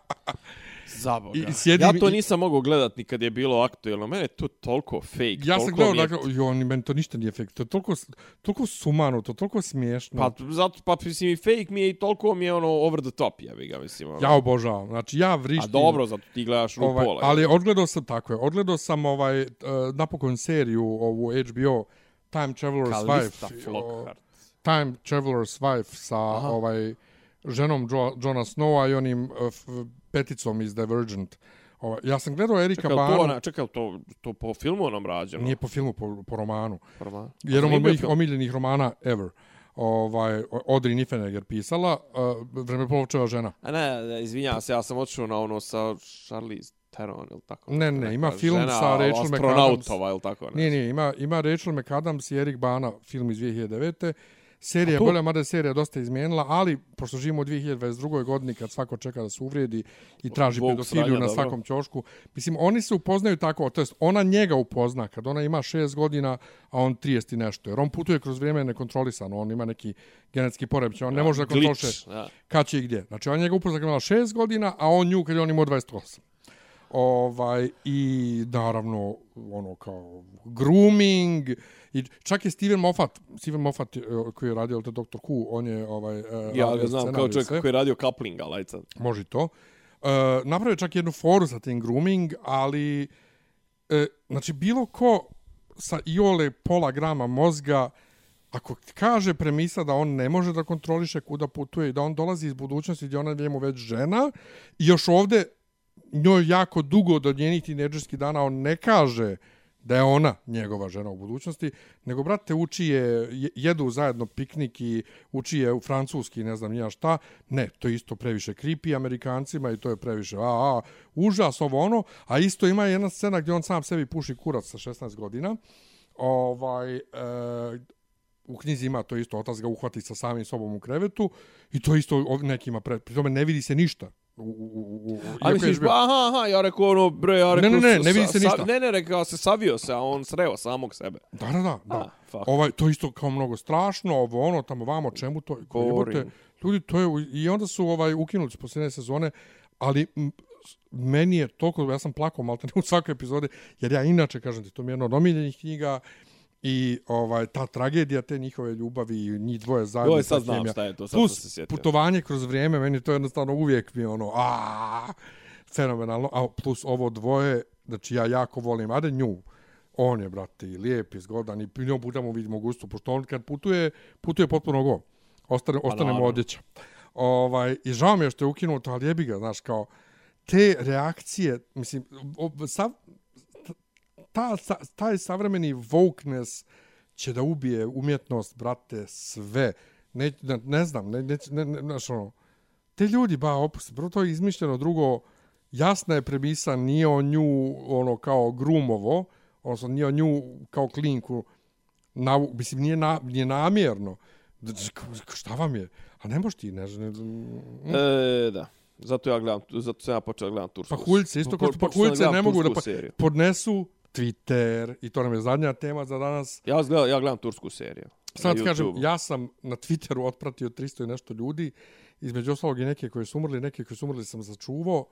Zaboga. I sjedim ja to i- nisam mogao gledat ni kad je bilo aktuelno. Mene je to toliko fake. ja sam gledao, mi je- dakle, jo, ni meni to ništa nije fake. To je toliko, toliko sumano, to je toliko smiješno. Pa, zato, pa, mislim, i fake mi je i toliko mi je ono over the top, ja bi ga, mislim. Ono. ja obožavam. Znači, ja A vrištim. dobro, zato ti gledaš ovaj, RuPaula. ali odgledao sam tako je. Odgledao sam ovaj uh, napokon seriju ovu HBO Time Traveler's Kalista Wife. Flockhart. Time Traveler's Wife sa Aha. ovaj ženom jo, Johna Snowa i onim uh, peticom iz Divergent. Ovaj, ja sam gledao Erika Čekaj, Banu, to, ona, čekaj, to, to po filmu onom rađeno? nije po filmu, po, po romanu. Jedan Nije od mojih omiljenih romana ever. Ovaj, Audrey Niffenegger pisala, uh, vremeplovčeva žena. A ne, ne, izvinjavam se, ja sam otišao na ono sa Charlize Theron, ili tako? Ne, ne, ima film žena, sa Rachel Astronautova, ili tako? Ne. Nije, nije, ima, ima Rachel McAdams i Erik Bana, film iz 2009. Serija je to- bolja, mada je serija dosta izmijenila, ali pošto živimo u 2022. godini kad svako čeka da se uvredi i traži pedofiliju sranja, na dobro. svakom ćošku, mislim, oni se upoznaju tako, to jest ona njega upozna kad ona ima 6 godina, a on 30 i nešto, jer on putuje kroz vrijeme nekontrolisano, on ima neki genetski poremećaj, on ne može da kontroliše kad će i gdje. Znači, on njega upozna kad ima 6 godina, a on nju kad je on imao 28. Ovaj, I naravno, ono kao grooming, i čak je Steven Moffat, Steven Moffat eh, koji je radio to Dr. Who, on je ovaj, eh, Ja ga znam kao scenarij čovjek sve. koji je radio couplinga, lajca. Može to. Uh, napravio čak jednu foru sa tim grooming, ali e, znači bilo ko sa iole pola grama mozga ako kaže premisa da on ne može da kontroliše kuda putuje i da on dolazi iz budućnosti gdje ona je njemu već žena i još ovde njoj jako dugo do njenih tineđerskih dana on ne kaže da je ona njegova žena u budućnosti, nego, brate, uči je, jedu zajedno piknik i uči je u francuski, ne znam nija šta. Ne, to je isto previše creepy Amerikancima i to je previše, a, a, užas ovo ono, a isto ima jedna scena gdje on sam sebi puši kurac sa 16 godina. Ovaj, e, u knjizi ima to isto, otac ga uhvati sa samim sobom u krevetu i to isto nekima, pre, pri tome ne vidi se ništa. U, u, u, A misliš, bio- pa aha, aha, ja rekao ono, bre, ja Ne, rekao... ne, ne, sa- ne vidi se sa- ništa. Ne, ne, rekao se savio se, a on sreo samog sebe. Da, da, da. da. A, fuck. ovaj, to isto kao mnogo strašno, ovo ono, tamo vamo, čemu to? Ko jebote, ljudi, to je, i onda su ovaj ukinuli su posljednje sezone, ali m, meni je toliko, ja sam plakao malte u svakoj epizodi, jer ja inače, kažem ti, to mi je jedna od omiljenih knjiga, i ovaj ta tragedija te njihove ljubavi i njih dvoje zajedno Joj, ta sad znam šta je to, sad plus se sjetio. putovanje kroz vrijeme meni to jednostavno uvijek mi je ono a fenomenalno. A plus ovo dvoje znači ja jako volim ade nju. On je brate i lijep i zgodan i njom puta mu vidimo gustu pošto on kad putuje putuje potpuno go. Ostane ostane mu naravno. odjeća ovaj i žao mi je što je ukinuto ali jebi ga znaš kao te reakcije mislim sav, ta, ta, taj savremeni wokeness će da ubije umjetnost, brate, sve. Ne, ne, ne znam, ne, ne, ne, ne, znaš, ono, te ljudi, ba, opusti, prvo to je izmišljeno, drugo, jasna je premisa, nije on nju, ono, kao grumovo, odnosno nije on nju kao klinku, na, mislim, nije, na, nije namjerno. Šta vam je? A ne možeš ti, ne, ne, ne E, da. Zato ja gledam, zato sam ja počeo da gledam tursku. Pahuljce, isto kao što pahuljce gledam ne mogu da pa, podnesu Twitter, i to nam je zadnja tema za danas. Ja, gledam, ja gledam tursku seriju. Sad Na kažem, ja sam na Twitteru otpratio 300 i nešto ljudi, između ostalog i neke koji su umrli, neke koji su umrli sam začuvao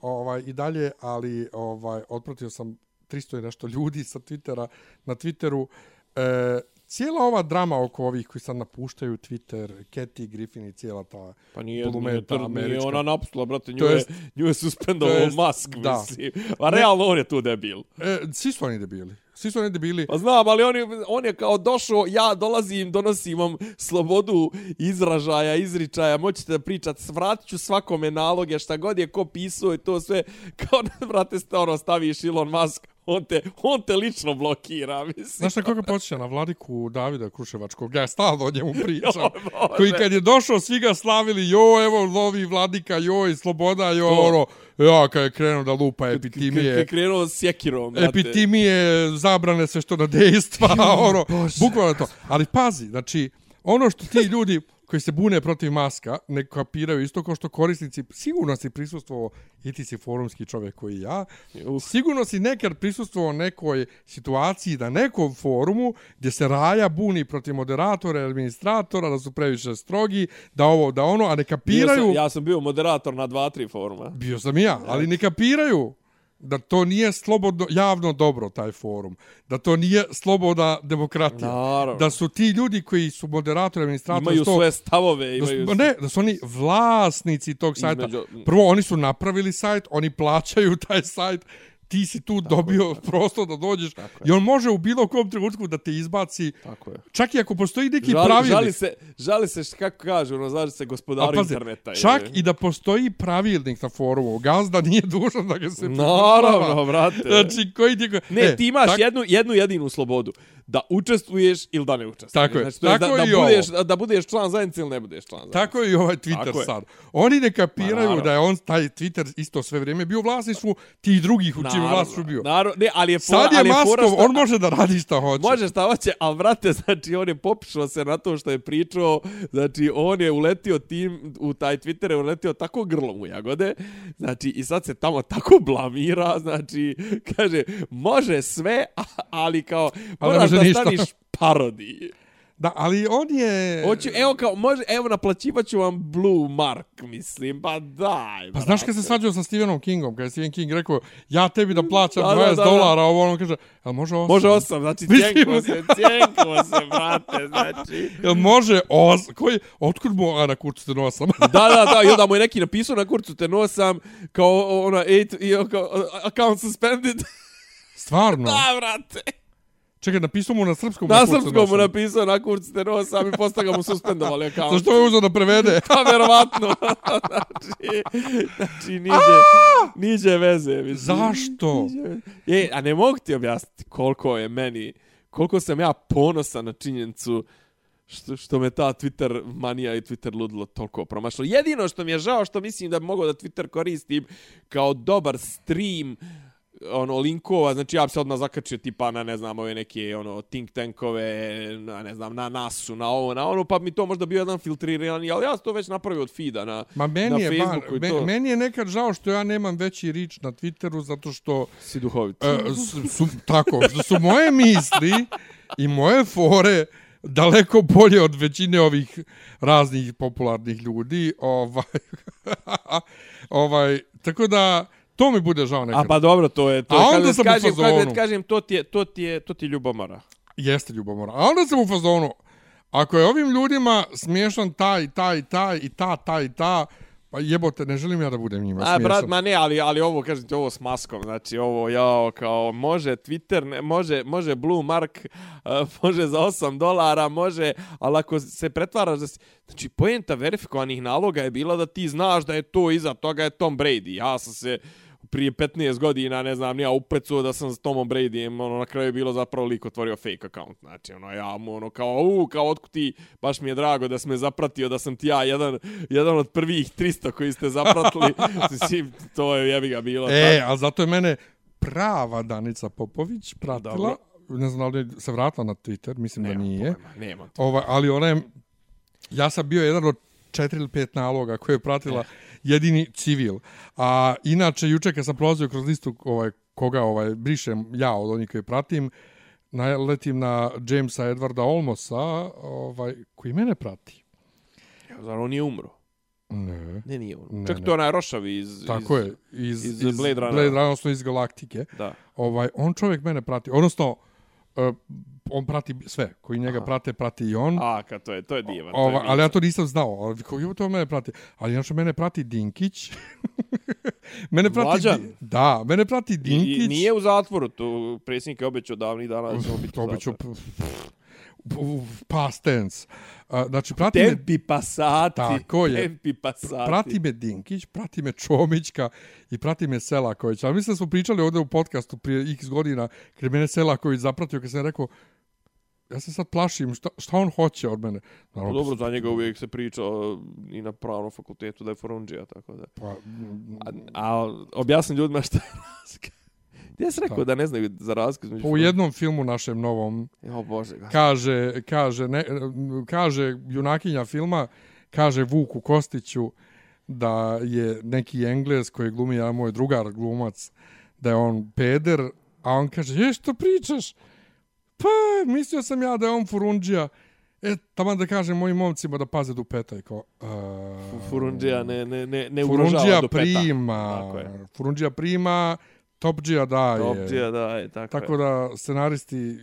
ovaj, i dalje, ali ovaj, otpratio sam 300 i nešto ljudi sa Twittera na Twitteru. E, cijela ova drama oko ovih koji sad napuštaju Twitter, Katy Griffin i cijela ta Pa nije, nije, to, nije ona napustila, brate, nju, To je, jest- nju je suspendovao to jest- Musk, da. mislim. A realno on je tu debil. E, svi su oni debili. Svi su oni debili. Pa znam, ali on je, on je kao došao, ja dolazim, donosim vam slobodu izražaja, izričaja, moćete da pričate, vratit ću svakome naloge, šta god je ko pisao i to sve, <laughs> kao brate, ono, staviš Elon Musk, on te, on te lično blokira, mislim. Znaš na koga počeća? Na vladiku Davida Kruševačkog. Ja stalno o njemu pričam. <laughs> Koji kad je došao, svi ga slavili. Jo, evo, novi vladika, joj, sloboda, jo, ono. Ja, kad je krenuo da lupa Kad epitimije. je krenuo s sjekirom, brate. Epitimije, zabrane sve što na dejstva, ono. Bukvalno to. Ali pazi, znači, ono što ti <laughs> ljudi koji se bune protiv maska, ne kapiraju isto kao što korisnici, sigurno si prisustvovao, i ti si forumski čovjek koji ja, Uf. sigurno si nekad prisustvovao nekoj situaciji na nekom forumu gdje se Raja buni protiv moderatora i administratora, da su previše strogi, da ovo, da ono, a ne Bio kapiraju... sam, ja sam bio moderator na dva, tri foruma. Bio sam i ja, ali ne kapiraju da to nije slobodno, javno dobro, taj forum. Da to nije slobodna demokratija. Naravno. Da su ti ljudi koji su moderatori, administratori... Imaju to, svoje stavove, da su, imaju... ne, da su oni vlasnici tog sajta. Između- Prvo, oni su napravili sajt, oni plaćaju <laughs> taj sajt, ti si tu dobio prosto da dođeš Tako je. i on može u bilo kom trenutku da te izbaci, Tako je. čak i ako postoji neki Žali, pravilnik. žali se, žali se, šta- kako kažu, ono, znaš se gospodaru pazi, interneta. čak je. i da postoji pravilnik na forumu, gazda nije dužan da ga se Naravno, brate. Znači, koji ti... Ne, ti imaš tak- jednu, jednu jedinu slobodu. Da učestvuješ ili da ne učestvuješ. Tako je. Znači, je Tako da, i da, ovo. budeš, da, da budeš član zajednice ili ne budeš član zajednice. Tako je i ovaj Twitter Tako je. sad. Oni ne kapiraju da je on taj Twitter isto sve vrijeme bio u vlasništvu tih drugih u čim Naravno, vlasništvu bio. Naravno, ne, ali je fora, Sad je ali je Maskov, što- on može da radi šta hoće. Može šta hoće, ali vrate, znači on je popišao se na to što je pričao, znači on je uletio tim, u taj Twitter je uletio tako grlom u jagode, znači i sad se tamo tako blamira, znači kaže, može sve, ali kao, moraš da ništa. staviš parodiji. Da, ali on je... Hoću, evo kao, može, evo naplaćivat ću vam Blue Mark, mislim, pa daj, Pa znaš kad se svađao sa Stephenom Kingom, kad je Stephen King rekao, ja tebi da plaćam Da, da, 20 da, da. dolara, ovo ono kaže, jel može 8? Može osam, znači Mislim- cijenko se, <laughs> cijenko se, brate, znači. Jel može 8? Koji, otkud mu, a na kurcu te nosam? Da, da, da, i onda mu je neki napisao na kurcu te nosam kao ona eight, i kao account suspended. Stvarno? <laughs> da, brate. Čekaj, napisao mu na srpskom. Na srpskom mu napisao na kurcu te nosam i posle ga mu suspendovali <laughs> account. Zašto je uzeo da prevede? <laughs> Pa verovatno. <laughs> znači, znači niđe, niđe veze. Mislim. Zašto? Niđe. E, a ne mogu ti objasniti koliko je meni, koliko sam ja ponosan na činjenicu što, što me ta Twitter manija i Twitter ludilo toliko promašlo. Jedino što mi je žao što mislim da bi mogao da Twitter koristim kao dobar stream ono linkova, znači ja bi se odmah zakačio tipa na ne znam ove neke ono think tankove, na ne znam na nasu, na ovo, na ono, pa mi to možda bio jedan filtrirani, ali ja sam to već napravio od feeda na Ma na meni je, ba, Facebooku i me, to. meni je nekad žao što ja nemam veći rič na Twitteru zato što si duhovit. e, su, su, tako, što su moje misli i moje fore daleko bolje od većine ovih raznih popularnih ljudi. Ovaj, <laughs> ovaj, tako da, to mi bude žao nekad. A pa dobro, to je to. A onda kada sam u kažem, fazonu. kada kažem to ti je to ti je to ti je ljubomora. Jeste ljubomora. A onda sam u fazonu, ako je ovim ljudima smiješan taj, taj, taj i ta, taj, ta, pa jebote, ne želim ja da budem njima A smiješan. brat, ma ne, ali ali ovo kažem ti ovo s maskom, znači ovo jao kao može Twitter, ne, može može Blue Mark, uh, <laughs> može za 8 dolara, može, ali ako se pretvaraš da si, znači poenta verifikovanih naloga je bila da ti znaš da je to iza toga je Tom Brady. Ja sam se prije 15 godina, ne znam, ja uprecuo da sam s Tomom Bradyjem, ono, na kraju je bilo zapravo lik otvorio fake account, znači, ono, ja mu, ono, kao, u, kao, otkud ti, baš mi je drago da si me zapratio, da sam ti ja jedan, jedan od prvih 300 koji ste zapratili, <laughs> mislim, to je jebi ga bilo. E, a zato je mene prava Danica Popović pratila. Dobro. Ne znam da li se vratila na Twitter, mislim da nije. Pojma, nemam to. Ova, ali ona je, ja sam bio jedan od četiri ili pet naloga koje je pratila Eh. Jedini civil. A inače, juče kad sam prolazio kroz listu ovaj, koga ovaj, brišem ja od onih koje pratim, naletim na Jamesa Edwarda Olmosa, ovaj, koji mene prati. Zar on nije umro? Ne. Ne, nije umro. Ne, Čak ne. to je onaj Rošavi iz... Tako iz, je, iz, iz iz Blade Runnera. Blade Runner, odnosno iz Galaktike. Da. Ovaj, on čovjek mene prati, odnosno uh, on prati sve, koji njega Aha. prate, prati i on. A, kad to je, to je divan. to je Ova, ali ja to nisam znao. Ali koji to mene prati? Ali inače mene prati Dinkić. <laughs> mene prati Mlađan? Di- Da, mene prati Dinkić. I nije u zatvoru, tu predsjednik je obećao davnih dana da ćemo biti to zatvoru. past tense. A, znači, prati me, Tempi pasati. Tako je. Tempi pasati. prati me Dinkić, prati me Čomićka i prati me Selaković. Ali mislim da smo pričali ovdje u podcastu prije x godina, kad je mene Selaković zapratio, kad sam rekao, ja se sad plašim, šta, šta on hoće od mene? Pa Naravno, dobro, za njega uvijek se priča i na pravnom fakultetu da je forunđija, tako da. Pa, A, a objasni ljudima šta je razlika. Gdje si rekao da ne znaju za razliku između... Pa u jednom filmu našem novom O Bože, ga. kaže, kaže, ne, kaže junakinja filma, kaže Vuku Kostiću da je neki Engles koji glumi, ja moj drugar glumac, da je on peder, a on kaže, je što pričaš? Pa, mislio sam ja da je on furundžija. E, tamo da kažem mojim momcima da paze dupeta. I kao, uh, Furundžija ne, ne, ne, ne ugrožava Furundžija do peta. prima. Tako je. Furundžija prima, Topđija daje. Topđija, da, je, tako, Tako je. da scenaristi je-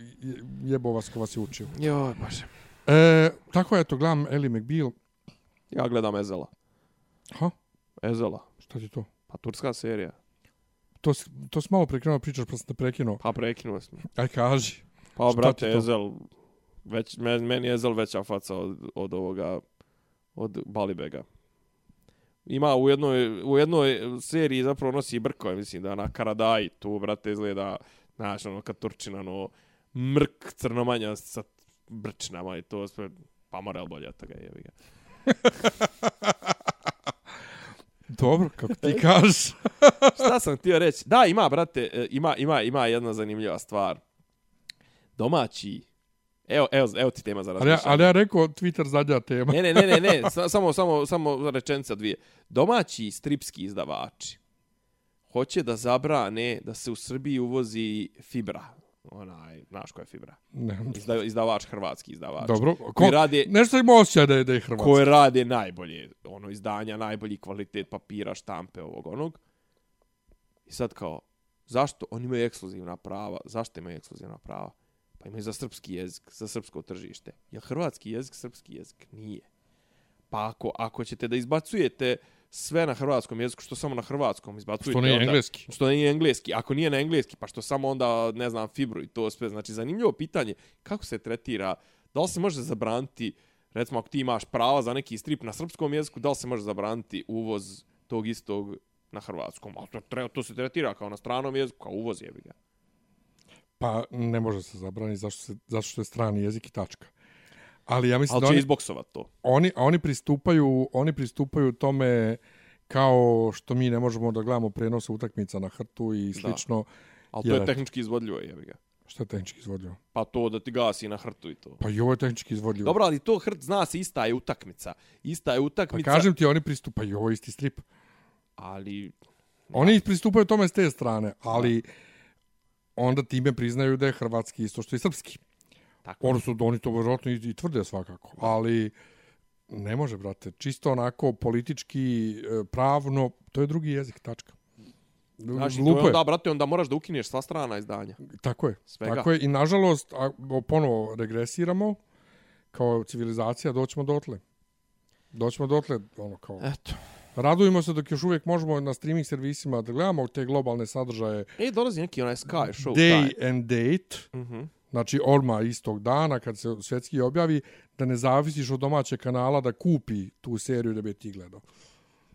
jebo vas ko vas je učio. Joj, Bože. E, tako je to, gledam Ellie McBeal. Ja gledam Ezela. Ha? Ezela. Šta ti to? Pa turska serija. To, si- to si malo prekrenuo da pričaš pa sam te prekinuo. Pa prekinuo sam. Aj kaži. Pa, Šta brate, ti to? Ezel, već, men, meni je Ezel veća faca od, od ovoga, od Balibega. Ima u jednoj, u jednoj seriji zapravo nosi brkove, mislim da na Karadaji tu, brate, izgleda, znaš, ono, kad Turčina, ono, mrk crnomanja sa brčinama i to sve, pa morel bolje od toga, jebi ga. <laughs> Dobro, kako ti <laughs> kažeš. <laughs> Šta sam htio reći? Da, ima, brate, e, ima, ima, ima jedna zanimljiva stvar. Domaći, evo, evo, evo ti tema za ali, ja, razmišljanje. ali ja rekao Twitter zadnja tema. Ne, ne, ne, ne, ne, <laughs> sa- samo, samo, samo rečenica dvije. Domaći stripski izdavači hoće da zabrane da se u Srbiji uvozi fibra. Onaj, znaš koja je fibra? Ne. Izda, izdavač, hrvatski izdavač. Dobro. Koji radi, Nešto ima osjećaj da je, da je Hrvatska. koje rade najbolje ono izdanja, najbolji kvalitet papira, štampe ovog onog. I sad kao, zašto? Oni imaju ekskluzivna prava. Zašto imaju ekskluzivna prava? Pa imaju za srpski jezik, za srpsko tržište. Je hrvatski jezik srpski jezik? Nije. Pa ako, ako ćete da izbacujete sve na hrvatskom jeziku, što samo na hrvatskom izbacujete... Što nije onda, engleski. Što nije engleski. Ako nije na engleski, pa što samo onda, ne znam, fibru i to sve. Znači, zanimljivo pitanje, kako se tretira, da li se može zabraniti, recimo, ako ti imaš prava za neki strip na srpskom jeziku, da li se može zabraniti uvoz tog istog na hrvatskom? A to, to se tretira kao na stranom jeziku, kao uvoz jebi ga. Pa ne može se zabraniti zašto, se, zašto što je strani jezik i tačka. Ali ja mislim Ali da oni, izboksovat to. oni, oni, pristupaju, oni pristupaju tome kao što mi ne možemo da gledamo prenos utakmica na hrtu i slično. Ali to Jer je tehnički izvodljivo jebi ga. Šta je tehnički izvodljivo? Pa to da ti gasi na hrtu i to. Pa i ovo je tehnički izvodljivo. Dobro, ali to hrt zna se ista je utakmica. Ista je Pa utakmica, kažem ti, oni pristupaju, ovo je isti strip. ali Oni pristupaju tome s te strane, ali onda time priznaju da je hrvatski isto što i srpski. tako. Oni su oni to vjerojatno i, i tvrde svakako, ali ne može, brate. Čisto onako politički, e, pravno, to je drugi jezik, tačka. To Lupo je onda, brate, onda moraš da ukineš sva strana izdanja. Tako je. Svega. Tako je. I nažalost, a, ponovo regresiramo kao civilizacija, doćemo dotle. Doćemo dotle, ono kao... Eto. Radujemo se dok još uvijek možemo na streaming servisima da gledamo te globalne sadržaje E, dolazi neki onaj Sky show. day taj. and date, Mhm. znači odma istog dana kad se svjetski objavi, da ne zavisiš od domaćeg kanala da kupi tu seriju da bi ti gledao.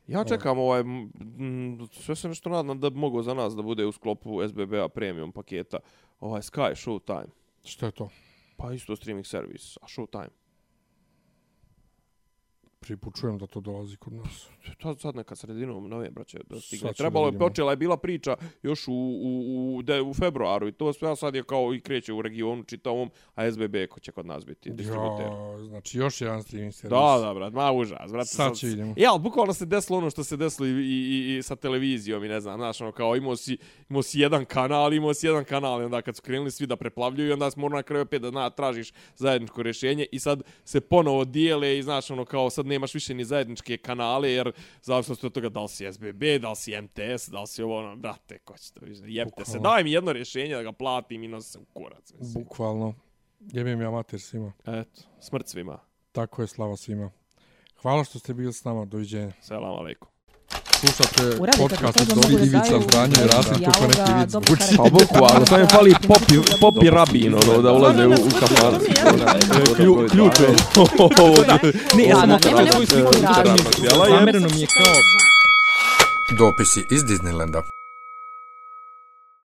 Ja čekam ovaj, m, sve se nešto nadam da bi mogao za nas da bude u sklopu SBB-a premium paketa, ovaj Sky Showtime. Što je to? Pa isto streaming servis, a Showtime. Pripučujem da to dolazi kod nas. To sad neka sredinom novembra će da stigne. Sad Trebalo je, počela je bila priča još u, u, u, de, u februaru i to sve a sad je kao i kreće u regionu čitavom, a SBB ko će kod nas biti distributer. Ja, znači još jedan streaming servis. Da, da, brat, ma užas, brat. Sad će vidimo. Ja, bukvalno se desilo ono što se desilo i, i, i, sa televizijom i ne znam, znaš, ono, kao imao si, imao si jedan kanal, imao si jedan kanal i onda kad su krenuli svi da preplavljuju, onda morao na kraju opet da na, tražiš zajedničko rješenje i sad se ponovo dijele i znaš, ono, kao sad nemaš više ni zajedničke kanale, jer zavisno od toga da li si SBB, da li si MTS, da li si ovo, ono, brate, ko će to više, jebite se, daj mi jedno rješenje da ga platim i nosi se u kurac. Mislim. Bukvalno. Jebim ja mater svima. Eto, smrt svima. Tako je, slava svima. Hvala što ste bili s nama, doviđenja. Selam aleikum. Slušate Uradite podcast od da Ivica Zdanje i Rasim, kako neki zvuči. karakter. Pa bukvalno, samo mi fali popi, popi rabin, ono, da ulaze u, u kafanu. Klju- Ključ je. <laughs> Ne, ja sam nema svoj sliku je- Zamereno mi je kao Dopisi iz Disneylanda.